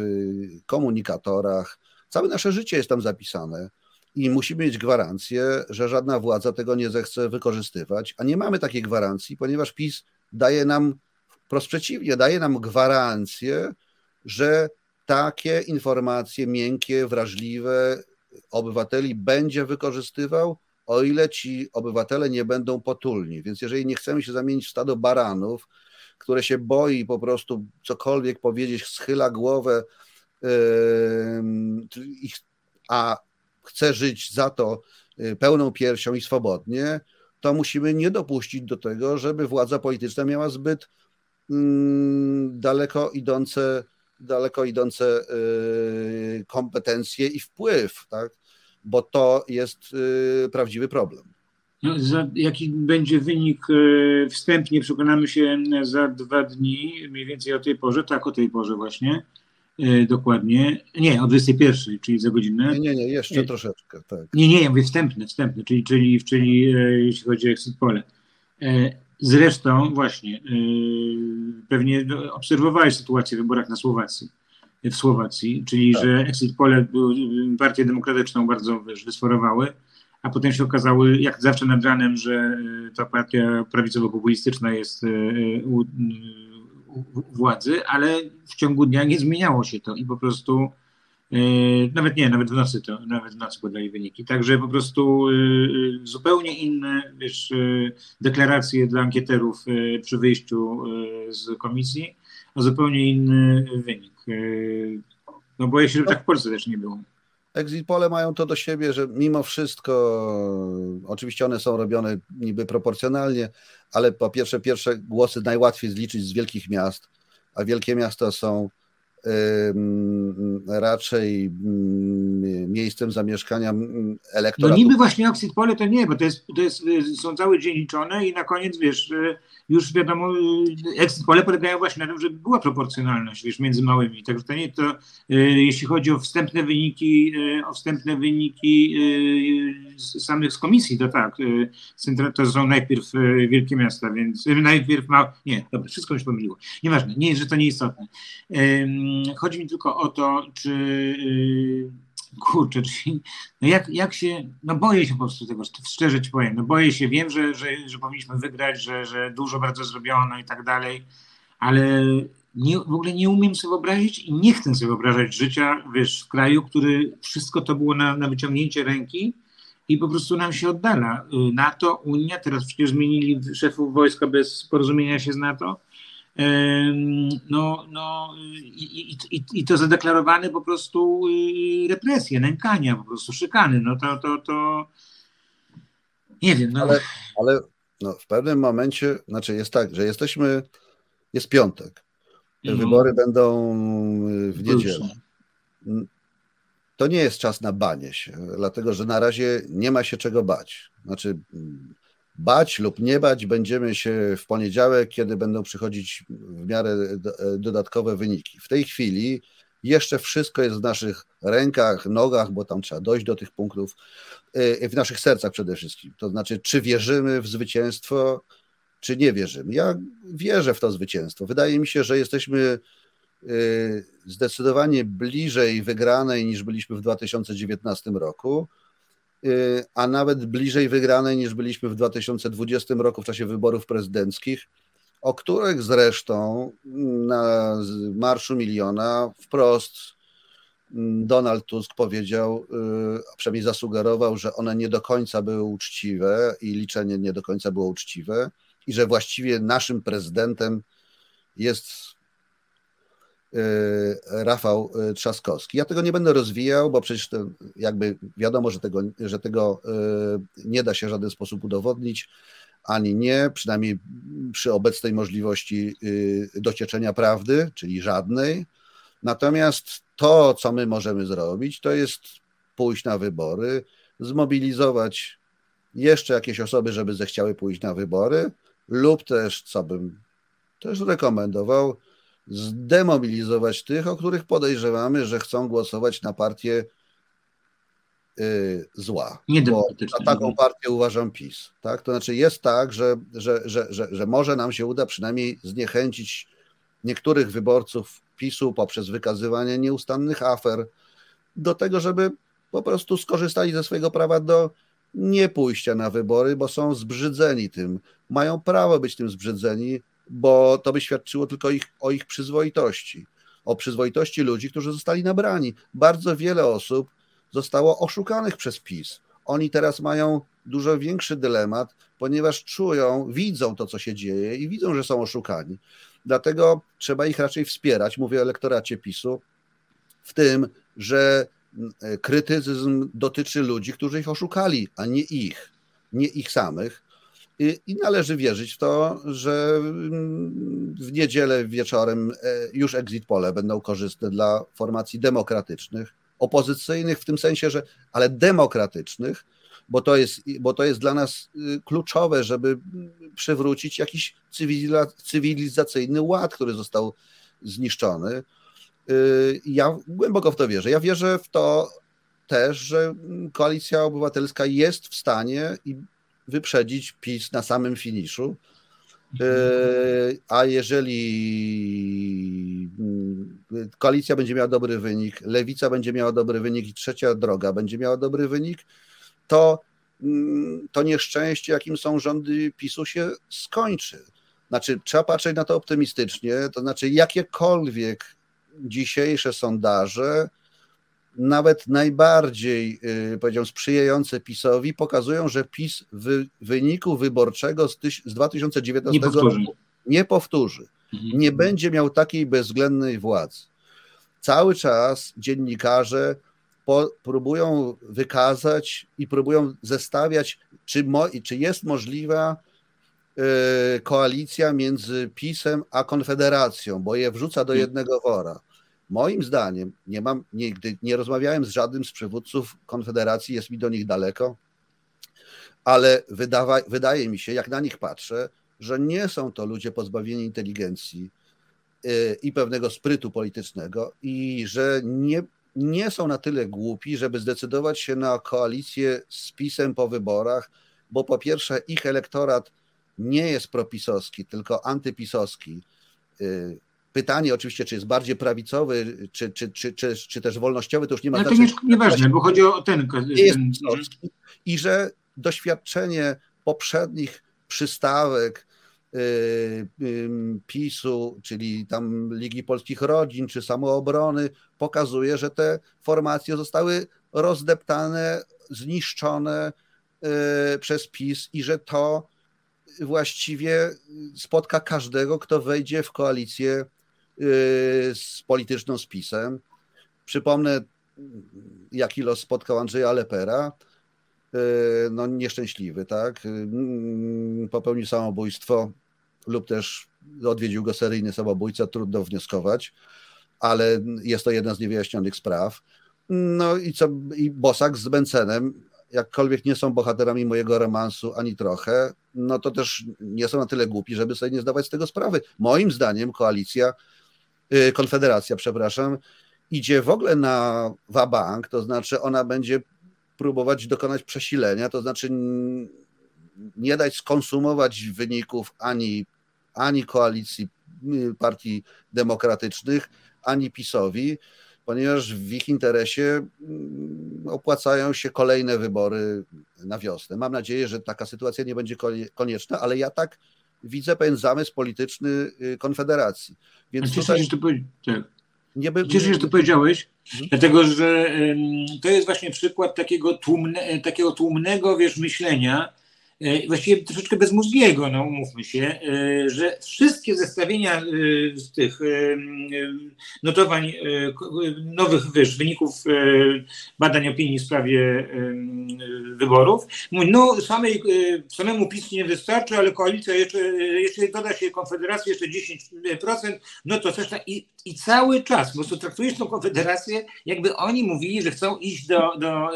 komunikatorach. Całe nasze życie jest tam zapisane i musimy mieć gwarancję, że żadna władza tego nie zechce wykorzystywać, a nie mamy takiej gwarancji, ponieważ PiS daje nam, wprost przeciwnie, daje nam gwarancję, że takie informacje miękkie, wrażliwe obywateli będzie wykorzystywał, o ile ci obywatele nie będą potulni. Więc jeżeli nie chcemy się zamienić w stado baranów, które się boi po prostu cokolwiek powiedzieć, schyla głowę, a chce żyć za to y, pełną piersią i swobodnie, to musimy nie dopuścić do tego, żeby władza polityczna miała zbyt daleko idące, daleko idące y, kompetencje i wpływ, tak? bo to jest y, prawdziwy problem. No, za, jaki będzie wynik wstępnie, przekonamy się za dwa dni, mniej więcej o tej porze, tak o tej porze właśnie. Dokładnie. Nie, o 21, czyli za godzinę. Nie, nie, nie jeszcze troszeczkę, tak. Nie, nie, ja mówię wstępne, wstępne, czyli, czyli, czyli jeśli chodzi o exit pole. Zresztą właśnie, pewnie obserwowałeś sytuację w wyborach na Słowacji, w Słowacji, czyli tak. że exit pole partię demokratyczną bardzo wiesz, wysforowały, a potem się okazało, jak zawsze nad ranem, że ta partia prawicowo-populistyczna jest władzy, ale w ciągu dnia nie zmieniało się to i po prostu nawet nie, nawet w nocy to, nawet w nocy podali wyniki. Także po prostu e, zupełnie inne wiesz, deklaracje dla ankieterów przy wyjściu z komisji, a zupełnie inny wynik. No boję się, tak w Polsce też nie było. Exit pole mają to do siebie, że mimo wszystko, oczywiście one są robione niby proporcjonalnie, ale po pierwsze, pierwsze głosy najłatwiej zliczyć z wielkich miast, a wielkie miasta są raczej miejscem zamieszkania elektoratu. No niby właśnie exit pole to nie, bo to, jest, to jest, są cały dzień liczone i na koniec, wiesz, już wiadomo, exit pole polegają właśnie na tym, że była proporcjonalność, wiesz, między małymi. Także to nie to, jeśli chodzi o wstępne wyniki, o wstępne wyniki samych z komisji, to tak, to są najpierw wielkie miasta, więc najpierw ma, nie, dobra, wszystko mi się pomyliło. Nieważne, nie, że to nieistotne. Chodzi mi tylko o to, czy y, kurczę, czyli no jak, jak się, no boję się po prostu tego, szczerze ci powiem, no boję się, wiem, że, że, że powinniśmy wygrać, że, że dużo bardzo zrobiono i tak dalej, ale nie, w ogóle nie umiem sobie wyobrazić i nie chcę sobie wyobrażać życia, wiesz, w kraju, który wszystko to było na, na wyciągnięcie ręki i po prostu nam się oddala. Y, NATO, Unia, teraz przecież zmienili szefów wojska bez porozumienia się z NATO, no, no i, i, i to zadeklarowane po prostu y, represje, nękania, po prostu szykany, no to, to, to nie wiem. No. Ale, ale no, w pewnym momencie, znaczy jest tak, że jesteśmy, jest piątek, Te mhm. wybory będą y, w niedzielę. To nie jest czas na banie się, dlatego że na razie nie ma się czego bać. Znaczy, bać lub nie bać będziemy się w poniedziałek, kiedy będą przychodzić w miarę dodatkowe wyniki. W tej chwili jeszcze wszystko jest w naszych rękach, nogach, bo tam trzeba dojść do tych punktów, y, w naszych sercach przede wszystkim. To znaczy, czy wierzymy w zwycięstwo, czy nie wierzymy. Ja wierzę w to zwycięstwo. Wydaje mi się, że jesteśmy y, zdecydowanie bliżej wygranej niż byliśmy w 2019 roku. Y, a nawet bliżej wygranej niż byliśmy w 2020 roku w czasie wyborów prezydenckich, o których zresztą na Marszu Miliona wprost mm, Donald Tusk powiedział, y, a przynajmniej zasugerował, że one nie do końca były uczciwe i liczenie nie do końca było uczciwe i że właściwie naszym prezydentem jest Rafał y, Trzaskowski. Ja tego nie będę rozwijał, bo przecież to jakby wiadomo, że tego, że tego y, nie da się w żaden sposób udowodnić, ani nie, przynajmniej przy obecnej możliwości docieczenia prawdy, czyli żadnej. Natomiast to, co my możemy zrobić, to jest pójść na wybory, zmobilizować jeszcze jakieś osoby, żeby zechciały pójść na wybory, lub też, co bym też rekomendował, zdemobilizować tych, o których podejrzewamy, że chcą głosować na partię y, zła. Bo na taką partię uważam PiS. Tak? To znaczy jest tak, że, że, że, że, że może nam się uda przynajmniej zniechęcić niektórych wyborców PiSu poprzez wykazywanie nieustannych afer do tego, żeby po prostu skorzystali ze swojego prawa do nie pójścia na wybory, bo są zbrzydzeni tym. Mają prawo być tym zbrzydzeni, bo to by świadczyło tylko ich, o ich przyzwoitości, o przyzwoitości ludzi, którzy zostali nabrani. Bardzo wiele osób zostało oszukanych przez PiS. Oni teraz mają dużo większy dylemat, ponieważ czują, widzą to, co się dzieje i widzą, że są oszukani. Dlatego trzeba ich raczej wspierać, mówię o elektoracie PiSu, w tym, że e, krytycyzm dotyczy ludzi, którzy ich oszukali, a nie ich, nie ich samych. I, należy wierzyć w to, że mm, w niedzielę wieczorem e, już exit pole będą korzystne dla formacji demokratycznych, opozycyjnych w tym sensie, że ale demokratycznych, bo to jest, bo to jest dla nas y, kluczowe, żeby przywrócić jakiś cywilizacyjny ład, który został zniszczony. Y, ja głęboko w to wierzę. Ja wierzę w to też, że koalicja obywatelska jest w stanie i wyprzedzić PiS na samym finiszu. E, a jeżeli mm, koalicja będzie miała dobry wynik, lewica będzie miała dobry wynik i trzecia droga będzie miała dobry wynik, to mm, to nieszczęście, jakim są rządy PiSu, się skończy. Znaczy, trzeba patrzeć na to optymistycznie, to znaczy jakiekolwiek dzisiejsze sondaże nawet najbardziej, y, powiedziałbym, sprzyjające PiSowi pokazują, że PiS w wyniku wyborczego z, tyś, z 2019 nie roku nie powtórzy. Mhm. Nie będzie miał takiej bezwzględnej władzy. Cały czas dziennikarze po, próbują wykazać i próbują zestawiać, czy, mo, czy jest możliwa y, koalicja między PiSem a Konfederacją, bo je wrzuca do mhm. jednego wora. Moim zdaniem, nie mam nigdy, nie rozmawiałem z żadnym z przywódców Konfederacji, jest mi do nich daleko, ale wydawa, wydaje mi się, jak na nich patrzę, że nie są to ludzie pozbawieni inteligencji y, i pewnego sprytu politycznego i że nie, nie są na tyle głupi, żeby zdecydować się na koalicję z PiSem po wyborach, bo po pierwsze ich elektorat nie jest propisowski, tylko antypisowski. Y, Pytanie oczywiście, czy jest bardziej prawicowy, czy, czy, czy, czy, czy też wolnościowy, to już nie ma znaczenia. to nie, nieważne, bo chodzi o ten. Jest I że doświadczenie poprzednich przystawek yy, PiSu, czyli tam Ligi Polskich Rodzin, czy Samoobrony, pokazuje, że te formacje zostały rozdeptane, zniszczone yy, przez PiS i że to właściwie spotka każdego, kto wejdzie w koalicję Y, z polityczną spisem. Przypomnę, jaki los spotkał Andrzeja Lepera. Y, no nieszczęśliwy, tak? Y, popełnił samobójstwo lub też odwiedził go seryjny samobójca, trudno wnioskować, ale jest to jedna z niewyjaśnionych spraw. No i co, i Bosak z Bencenem, jakkolwiek nie są bohaterami mojego romansu ani trochę, no to też nie są na tyle głupi, żeby sobie nie zdawać z tego sprawy. Moim zdaniem koalicja Y, Konfederacja, przepraszam, idzie w ogóle na wabank, to znaczy ona będzie próbować dokonać przesilenia, to znaczy nie dać skonsumować wyników ani, ani koalicji y, partii demokratycznych, ani PiSowi, ponieważ w ich interesie mm, opłacają się kolejne wybory na wiosnę. Mam nadzieję, że taka sytuacja nie będzie konieczna, ale ja tak widzę pewien zamysł polityczny y, Konfederacji. Więc cieszę się, że to, tak. nie by... cieszę się, że to powiedziałeś, hmm? dlatego że to jest właśnie przykład takiego, tłumne, takiego tłumnego wiesz, myślenia, właściwie troszeczkę bezmózgiego, no umówmy się, e, że wszystkie zestawienia e, z tych notowań nowych wiesz, wyników badań opinii w sprawie wyborów. No samej, samemu PiS nie wystarczy, ale koalicja jeszcze, jeszcze doda się Konfederacji jeszcze 10%, no to też tak. I, I cały czas po prostu traktujesz tą Konfederację, jakby oni mówili, że chcą iść do, do,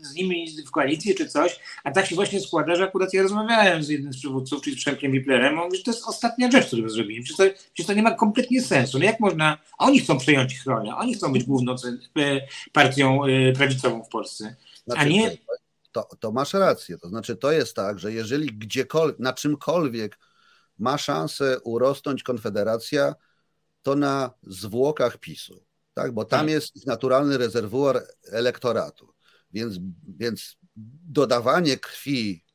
z nimi w koalicję czy coś, a tak się właśnie składa, że akurat ja rozmawiałem z jednym z przywódców, czyli z Przemkiem Wiplerem, on mówi, że to jest ostatnia rzecz, którą zrobili. Przecież to, przecież to nie ma kompletnie sensu. No jak można, oni chcą przejąć ich rolę, oni chcą być główną e, partią e, prawicową w Polsce, znaczy, a nie... To, to masz rację, to znaczy to jest tak, że jeżeli gdziekolwiek, na czymkolwiek ma szansę urosnąć Konfederacja, to na zwłokach PiSu, tak? bo tam tak. jest naturalny rezerwuar elektoratu, więc, więc dodawanie krwi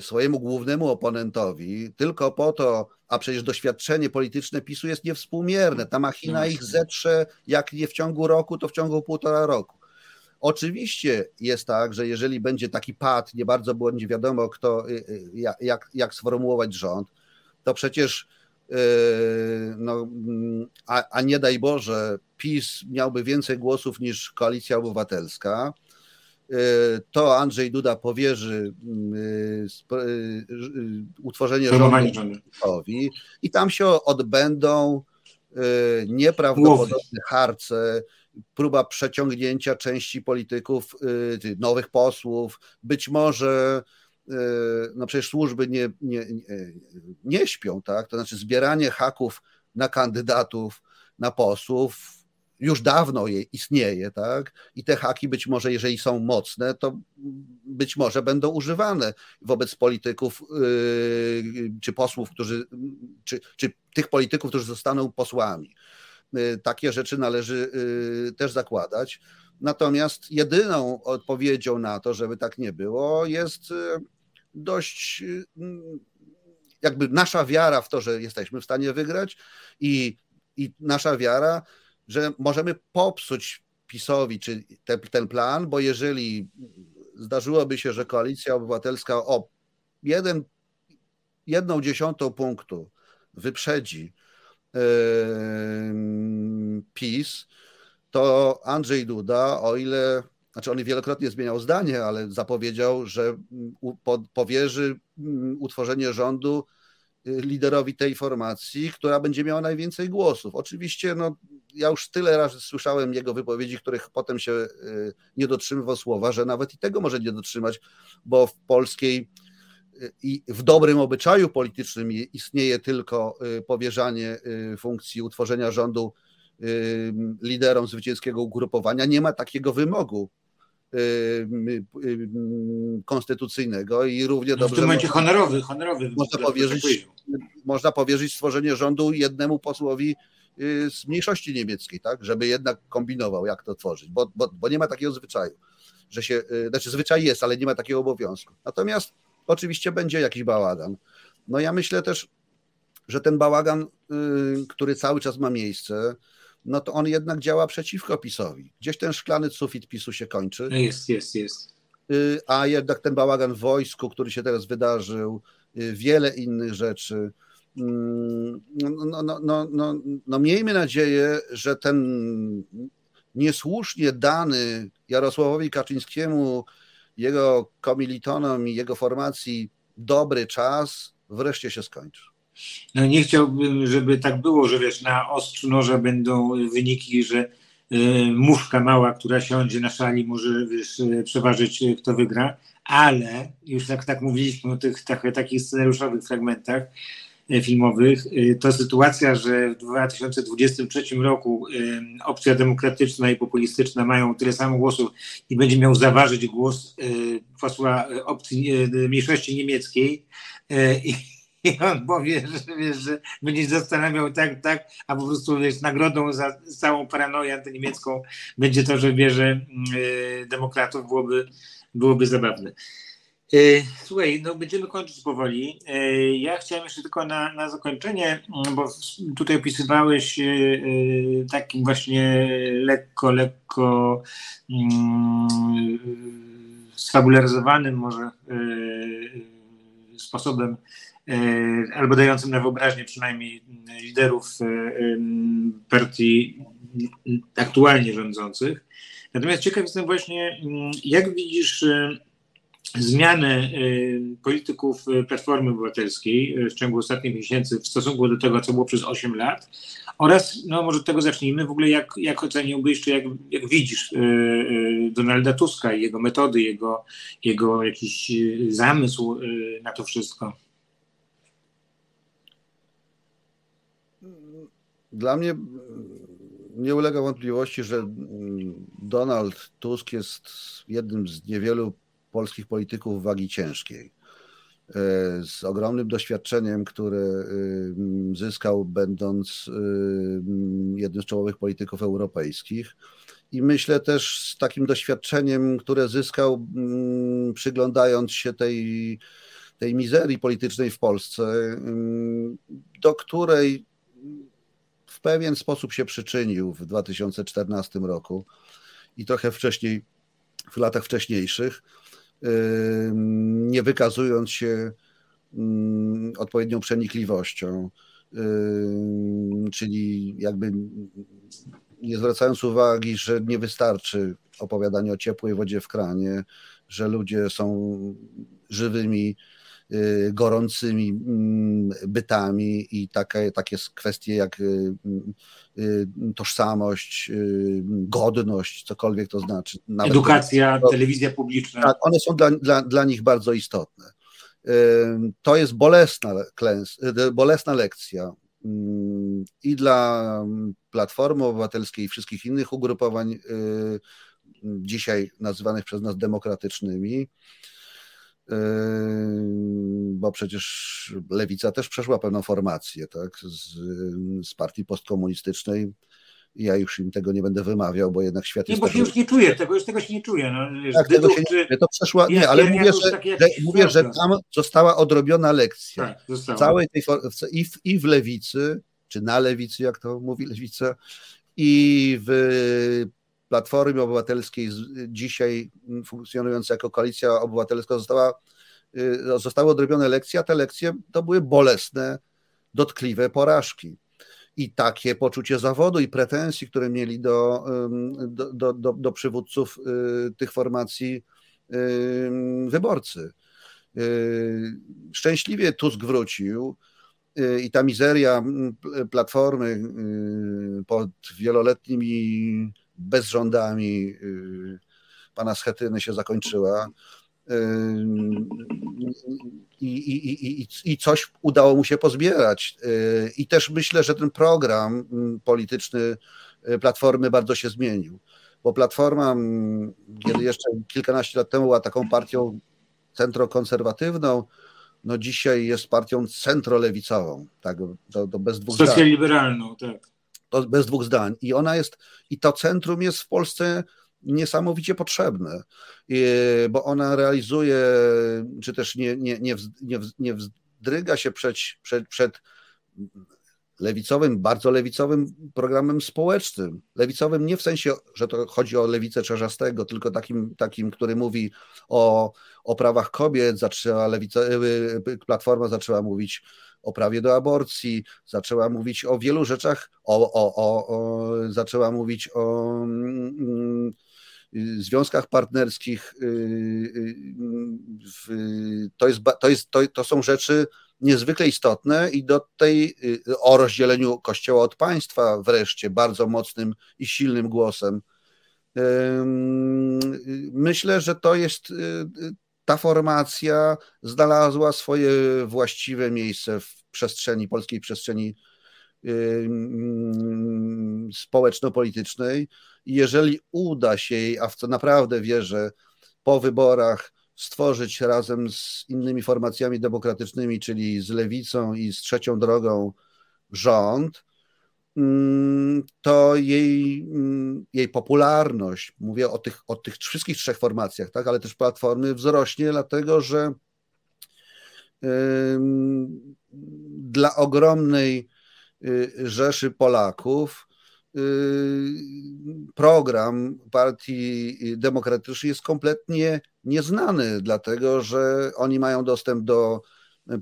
swojemu głównemu oponentowi tylko po to, a przecież doświadczenie polityczne PiSu jest niewspółmierne. Ta machina ich zetrze, jak nie w ciągu roku, to w ciągu półtora roku. Oczywiście jest tak, że jeżeli będzie taki pad, nie bardzo będzie wiadomo, kto, y, y, jak, jak sformułować rząd, to przecież no, mm, a, a nie daj Boże, PiS miałby więcej głosów niż Koalicja Obywatelska, to Andrzej Duda powierzy yy, utworzenie rządu i tam się odbędą nieprawdopodobne harce, próba przeciągnięcia części polityków, y, nowych posłów, być może y, no przecież służby nie, nie, nie śpią, tak? To znaczy zbieranie haków na kandydatów, na posłów już dawno je istnieje, tak? I te haki być może, jeżeli są mocne, to być może będą używane wobec polityków yy, czy posłów, którzy, czy, czy tych polityków, którzy zostaną posłami. Y, takie rzeczy należy y, też zakładać. Natomiast jedyną odpowiedzią na to, żeby tak nie było, jest dość jakby nasza wiara w to, że jesteśmy w stanie wygrać i, i nasza wiara, że możemy popsuć PiSowi czy te, ten plan, bo jeżeli zdarzyłoby się, że koalicja obywatelska o jeden, jedną dziesiątą punktu wyprzedzi PiS, to Andrzej Duda, o ile, znaczy on wielokrotnie zmieniał zdanie, ale zapowiedział, że powierzy utworzenie rządu y, liderowi tej formacji, która będzie miała najwięcej głosów. Oczywiście, no, ja już tyle razy słyszałem jego wypowiedzi, których potem się y, nie dotrzymywał słowa, że nawet i tego może nie dotrzymać, bo w polskiej i w dobrym obyczaju politycznym istnieje tylko y, powierzanie y, funkcji utworzenia rządu y, liderom zwycięskiego ugrupowania. Nie ma takiego wymogu konstytucyjnego i równie dobrze. W tym momencie honorowy, honorowy. Można powierzyć, można powierzyć stworzenie rządu jednemu posłowi z mniejszości niemieckiej, tak, żeby jednak kombinował, jak to tworzyć, bo, bo, bo nie ma takiego zwyczaju, że się, znaczy zwyczaj jest, ale nie ma takiego obowiązku. Natomiast oczywiście będzie jakiś bałagan. No ja myślę też, że ten bałagan, y, który cały czas ma miejsce, no to on jednak działa przeciwko PiSowi. Gdzieś ten szklany sufit PiSu się kończy. Jest, jest, jest. Y, a jednak ten bałagan w wojsku, który się teraz wydarzył, y, wiele innych rzeczy. Mm, no, no, no, no, no, no miejmy nadzieję, że ten niesłusznie dany Jarosławowi Kaczyńskiemu jego komilitonom i jego formacji dobry czas wreszcie się skończy. No nie chciałbym, żeby tak było, że wiesz, na ostrzu noża będą wyniki, że y, muszka mała, która siądzie na szali, może wiesz, przeważyć, kto wygra, ale już jak tak mówiliśmy o tych tak, takich scenariuszowych fragmentach, E, filmowych, e, to sytuacja, że w 2023 roku e, opcja demokratyczna i populistyczna mają tyle samo głosów i będzie miał zaważyć głos posła opcji mniejszości niemieckiej i (laughs) i on powie, że, wiesz, że będzie zastanawiał tak, tak, a po prostu wiesz, nagrodą za całą paranoję antyniemiecką będzie to, że bierze demokratów, byłoby, byłoby zabawne. E, słuchaj, no będziemy kończyć powoli. E, ja chciałem jeszcze tylko na, na zakończenie, mm, bo tutaj opisywałeś e, takim właśnie lekko, lekko mm, sfabularyzowanym może sposobem, albo dającym na wyobraźnię przynajmniej liderów partii aktualnie rządzących. Natomiast ciekaw jestem właśnie, mm, jak widzisz zmiany polityków Platformy Obywatelskiej w ciągu ostatnich miesięcy w stosunku do tego, co było przez 8 lat oraz, no może od tego zacznijmy, w ogóle jak, jak oceniłbyś, czy jak, jak widzisz Donalda Tuska i jego metody, jego, jego jakiś zamysł na to wszystko? Dla mnie nie ulega wątpliwości, że Donald Tusk jest jednym z niewielu polskich polityków wagi ciężkiej. E, z ogromnym doświadczeniem, które zyskał, będąc jednym z czołowych polityków europejskich. I myślę też z takim doświadczeniem, które zyskał, przyglądając się tej, tej mizerii politycznej w Polsce, do której w pewien sposób się przyczynił w 2014 roku i trochę wcześniej, w latach wcześniejszych, nie wykazując się odpowiednią przenikliwością, czyli jakby nie zwracając uwagi, że nie wystarczy opowiadanie o ciepłej wodzie w kranie, że ludzie są żywymi gorącymi mm, bytami i takie, takie kwestie jak y, y, tożsamość, godność, cokolwiek to znaczy. Nawet Edukacja, to, telewizja publiczna. Tak, one są dla, dla, dla nich bardzo istotne. To jest bolesna, bolesna lekcja i dla Platformy Obywatelskiej i wszystkich innych ugrupowań dzisiaj nazywanych przez nas demokratycznymi bo przecież lewica też przeszła pewną formację tak, z, z partii postkomunistycznej. Ja już im tego nie będę wymawiał, bo jednak świat nie, jest. Nie, bo się już nie czuję, tego już tego się nie czuję. No, tak, tego się nie, to przeszła. Nie, ale mówię, że, że, mówię, że tam została odrobiona lekcja. Tak, została. Całej tej i w, i w lewicy, czy na lewicy, jak to mówi lewica, i w Platformy Obywatelskiej, dzisiaj funkcjonująca jako koalicja obywatelska, została, y, zostały odrobione lekcje, a te lekcje to były bolesne, dotkliwe porażki. I takie poczucie zawodu i pretensji, które mieli do, do, do, do, do przywódców y, tych formacji wyborcy. Y, szczęśliwie Tusk wrócił i ta mizeria Platformy pod wieloletnimi bezrządami y, pana Schetyny się zakończyła. Y, I, i, i, I coś udało mu się pozbierać. Y, I też myślę, że ten program mm, polityczny Platformy bardzo się zmienił. Bo Platforma, mm, kiedy jeszcze kilkanaście lat temu była taką partią centrokonserwatywną, no dzisiaj jest partią centrolewicową. Tak, to, to bez dwóch Socjaliberalną, tak. To bez dwóch zdań. I ona jest, i to centrum jest w Polsce niesamowicie potrzebne, bo ona realizuje, czy też nie, nie, nie, nie, nie wzdryga się przed, przed, przed lewicowym, bardzo lewicowym programem społecznym. Lewicowym nie w sensie, że to chodzi o lewicę Czarzastego, tylko takim, takim który mówi o, o prawach kobiet, zaczęła lewica, y, y, Platforma zaczęła mówić o prawie do aborcji, zaczęła mówić o wielu rzeczach, o, o, o, o zaczęła mówić o mm, y, związkach partnerskich. Y, y, to, jest, to, jest, to, to są rzeczy niezwykle istotne i do tej, o rozdzieleniu Kościoła od państwa wreszcie bardzo mocnym i silnym głosem. Myślę, że to jest ta formacja znalazła swoje właściwe miejsce w przestrzeni, polskiej przestrzeni społeczno-politycznej. I jeżeli uda się jej, a w co naprawdę wierzę, po wyborach stworzyć razem z innymi formacjami demokratycznymi, czyli z lewicą i z trzecią drogą rząd, to jej, mm, jej popularność, mówię o tych, o tych wszystkich trzech formacjach, tak, ale też platformy wzrośnie, dlatego że dla ogromnej y, rzeszy Polaków y, program Partii Demokratycznej jest kompletnie nieznany, dlatego że oni mają dostęp do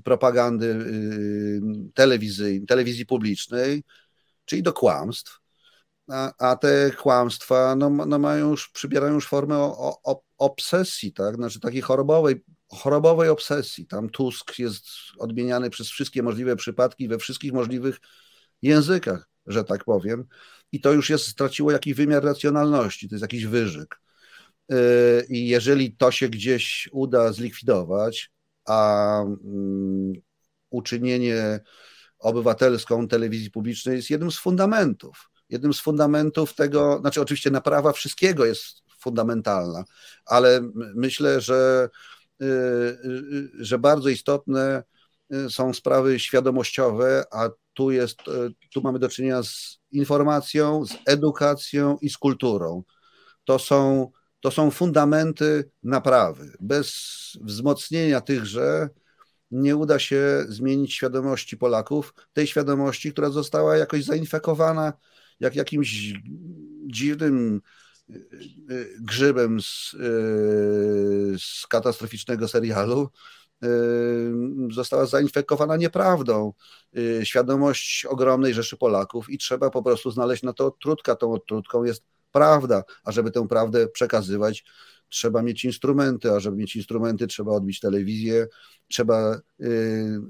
propagandy y, telewizyjnej, telewizji publicznej, czyli do kłamstw. a, a te kłamstwa no, no mają już, przybierają już formę o, o, obsesji, tak? Znaczy takiej chorobowej, chorobowej obsesji. Tam Tusk jest odmieniany przez wszystkie możliwe przypadki we wszystkich możliwych językach, że tak powiem. I to już jest, straciło jakiś wymiar racjonalności, to jest jakiś wyżyk. Yy, I jeżeli to się gdzieś uda zlikwidować, a um, uczynienie obywatelską telewizji publicznej jest jednym z fundamentów. Jednym z fundamentów tego, znaczy oczywiście naprawa wszystkiego jest fundamentalna, ale myślę, że, y, y, że bardzo istotne y, są sprawy świadomościowe, a tu jest, tu mamy do czynienia z informacją, z edukacją i z kulturą. To są, to są fundamenty naprawy. Bez wzmocnienia tychże nie uda się zmienić świadomości Polaków, tej świadomości, która została jakoś zainfekowana jak jakimś dziwnym y, y, grzybem z, y, z katastroficznego serialu, została zainfekowana nieprawdą. Świadomość ogromnej rzeszy Polaków i trzeba po prostu znaleźć na to odtrutka. Tą odtrutką jest prawda, a żeby tę prawdę przekazywać, trzeba mieć instrumenty, a żeby mieć instrumenty, trzeba odbić telewizję, trzeba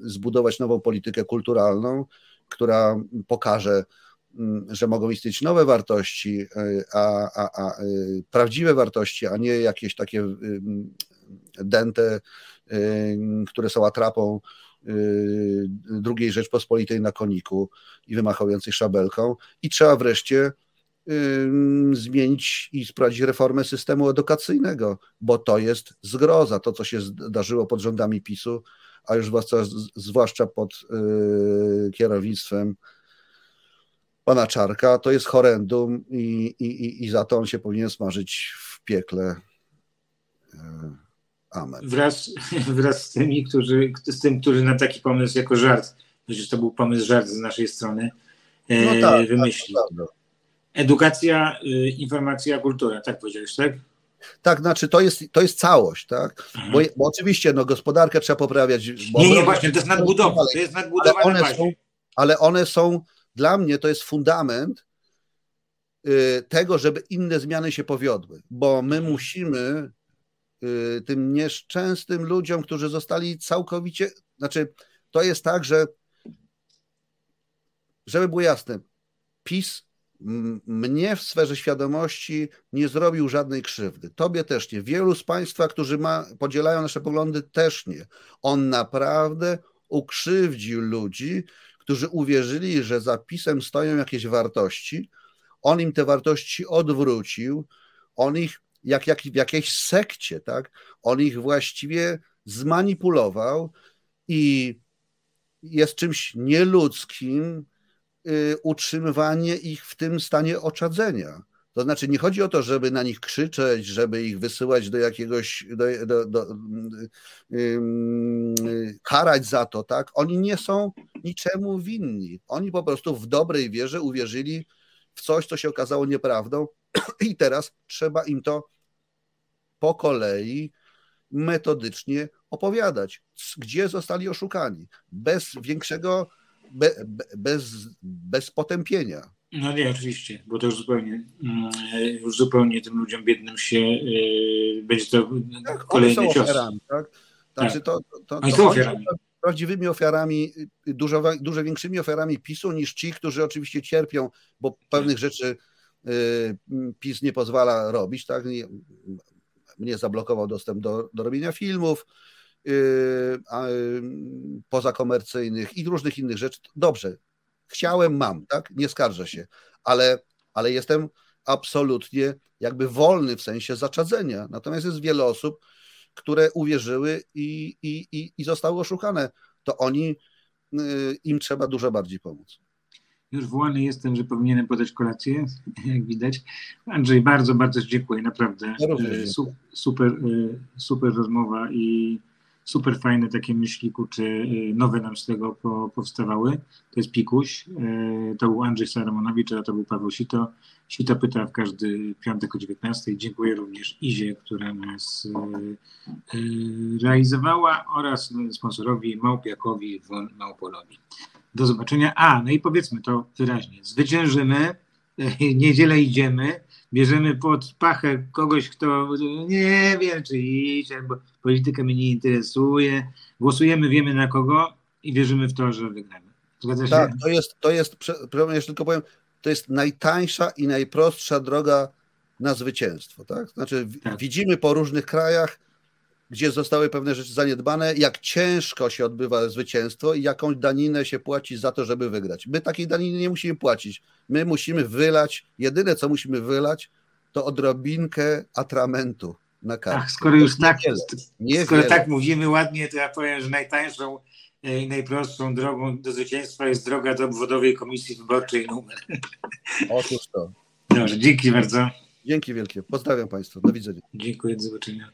zbudować nową politykę kulturalną, która pokaże, Mm, że mogą istnieć nowe wartości, e, a, a, a, e, prawdziwe wartości, a nie jakieś takie dęte, e, które są atrapą drugiej Rzeczpospolitej na koniku i wymachającej szabelką. I trzeba wreszcie zmienić i sprawdzić reformę systemu edukacyjnego, bo to jest zgroza. To, co się zdarzyło pod rządami PiSu, a już zwłaszcza, pod kierownictwem pana Czarka, to jest horrendum i, i, i za to on się powinien smażyć w piekle. E, amen. Wraz, wraz z tymi, którzy, z tym, którzy na taki pomysł jako żart, przecież to był pomysł żart z naszej strony, e, no tak, tak wymyślił. Tak, Edukacja, y, informacja, kultura, tak powiedziałeś, tak? Tak, znaczy to jest, to jest całość, tak? Mhm. Bo, bo, oczywiście no, gospodarkę trzeba poprawiać. nie, nie, właśnie, to jest nadbudowa. To jest nadbudowa ale one, są, ale one są dla mnie to jest fundament y, tego, żeby inne zmiany się powiodły, bo my musimy y, tym nieszczęsnym ludziom, którzy zostali całkowicie, znaczy to jest tak, że żeby było jasne, PiS mnie w sferze świadomości nie zrobił żadnej krzywdy. Tobie też nie. Wielu z Państwa, którzy ma, podzielają nasze poglądy, też nie. On naprawdę ukrzywdził ludzi, którzy uwierzyli, że za pisem stoją jakieś wartości, on im te wartości odwrócił, on ich jak, jak w jakiejś sekcie, tak? On ich właściwie zmanipulował i jest czymś nieludzkim utrzymywanie ich w tym stanie oczadzenia. To znaczy, nie chodzi o to, żeby na nich krzyczeć, żeby ich wysyłać do jakiegoś, do, do, do, yy, karać za to, tak? Oni nie są niczemu winni. Oni po prostu w dobrej wierze uwierzyli w coś, co się okazało nieprawdą, (clears throat) i teraz trzeba im to po kolei metodycznie opowiadać, gdzie zostali oszukani, bez większego, be, bez, bez potępienia. No nie, oczywiście, bo to już zupełnie, mm, już zupełnie tym ludziom biednym się yy, będzie to tak, kolejny cios. Ofiarami, tak? Znaczy tak. to, to, to, oni są ofiarami. prawdziwymi ofiarami, dużo, dużo większymi ofiarami PiSu niż ci, którzy oczywiście cierpią, bo pewnych rzeczy yy, PiS nie pozwala robić, tak? Nie, mnie zablokował dostęp do, do robienia filmów pozakomercyjnych i różnych innych rzeczy. Dobrze, chciałem, mam, tak? Nie skarżę się, ale, ale jestem absolutnie jakby wolny w sensie zaczadzenia. Natomiast jest wiele osób, które uwierzyły i, i, i, i zostały oszukane. To oni, y, im trzeba dużo bardziej pomóc. Już wołany jestem, że powinienem podać kolację, (laughs) jak widać. Andrzej, bardzo, bardzo dziękuję, naprawdę. Ja y, super, y, super rozmowa i super fajne takie myśli, czy y, nowe nam z tego po, powstawały. To jest Pikuś, y, to był Andrzej Saramonowicz, a to był Paweł Sito. Sito pyta w każdy piątek o 19. Dziękuję również Izie, która nas y, realizowała oraz sponsorowi Małpiakowi w Małpolowi. Do zobaczenia. A, no i powiedzmy to wyraźnie. Zwyciężymy (laughs) niedzielę idziemy, bierzemy pod pachę kogoś, kto nie wiem, czy iść, albo polityka mnie nie interesuje, głosujemy, wiemy na kogo i wierzymy w to, że wygramy. Zgadza się? Tak, to jest, to jest, prze- jeszcze tylko powiem, to jest najtańsza i najprostsza droga na zwycięstwo. Tak? Znaczy, Tak. widzimy po różnych krajach, gdzie zostały pewne rzeczy zaniedbane, jak ciężko się odbywa zwycięstwo i jakąś daninę się płaci za to, żeby wygrać. My takiej daniny nie musimy płacić. My musimy wylać, jedyne co musimy wylać, to odrobinkę atramentu na. Ach, skoro już tak, Niewiele. Skoro tak mówimy ładnie, to ja powiem, że najtańszą e, i najprostszą drogą do zwycięstwa jest droga do obwodowej komisji wyborczej numer. (laughs) Otóż to. Dobrze, dzięki bardzo. Dzięki wielkie. Pozdrawiam Państwa. Do widzenia. Dziękuję, do zobaczenia.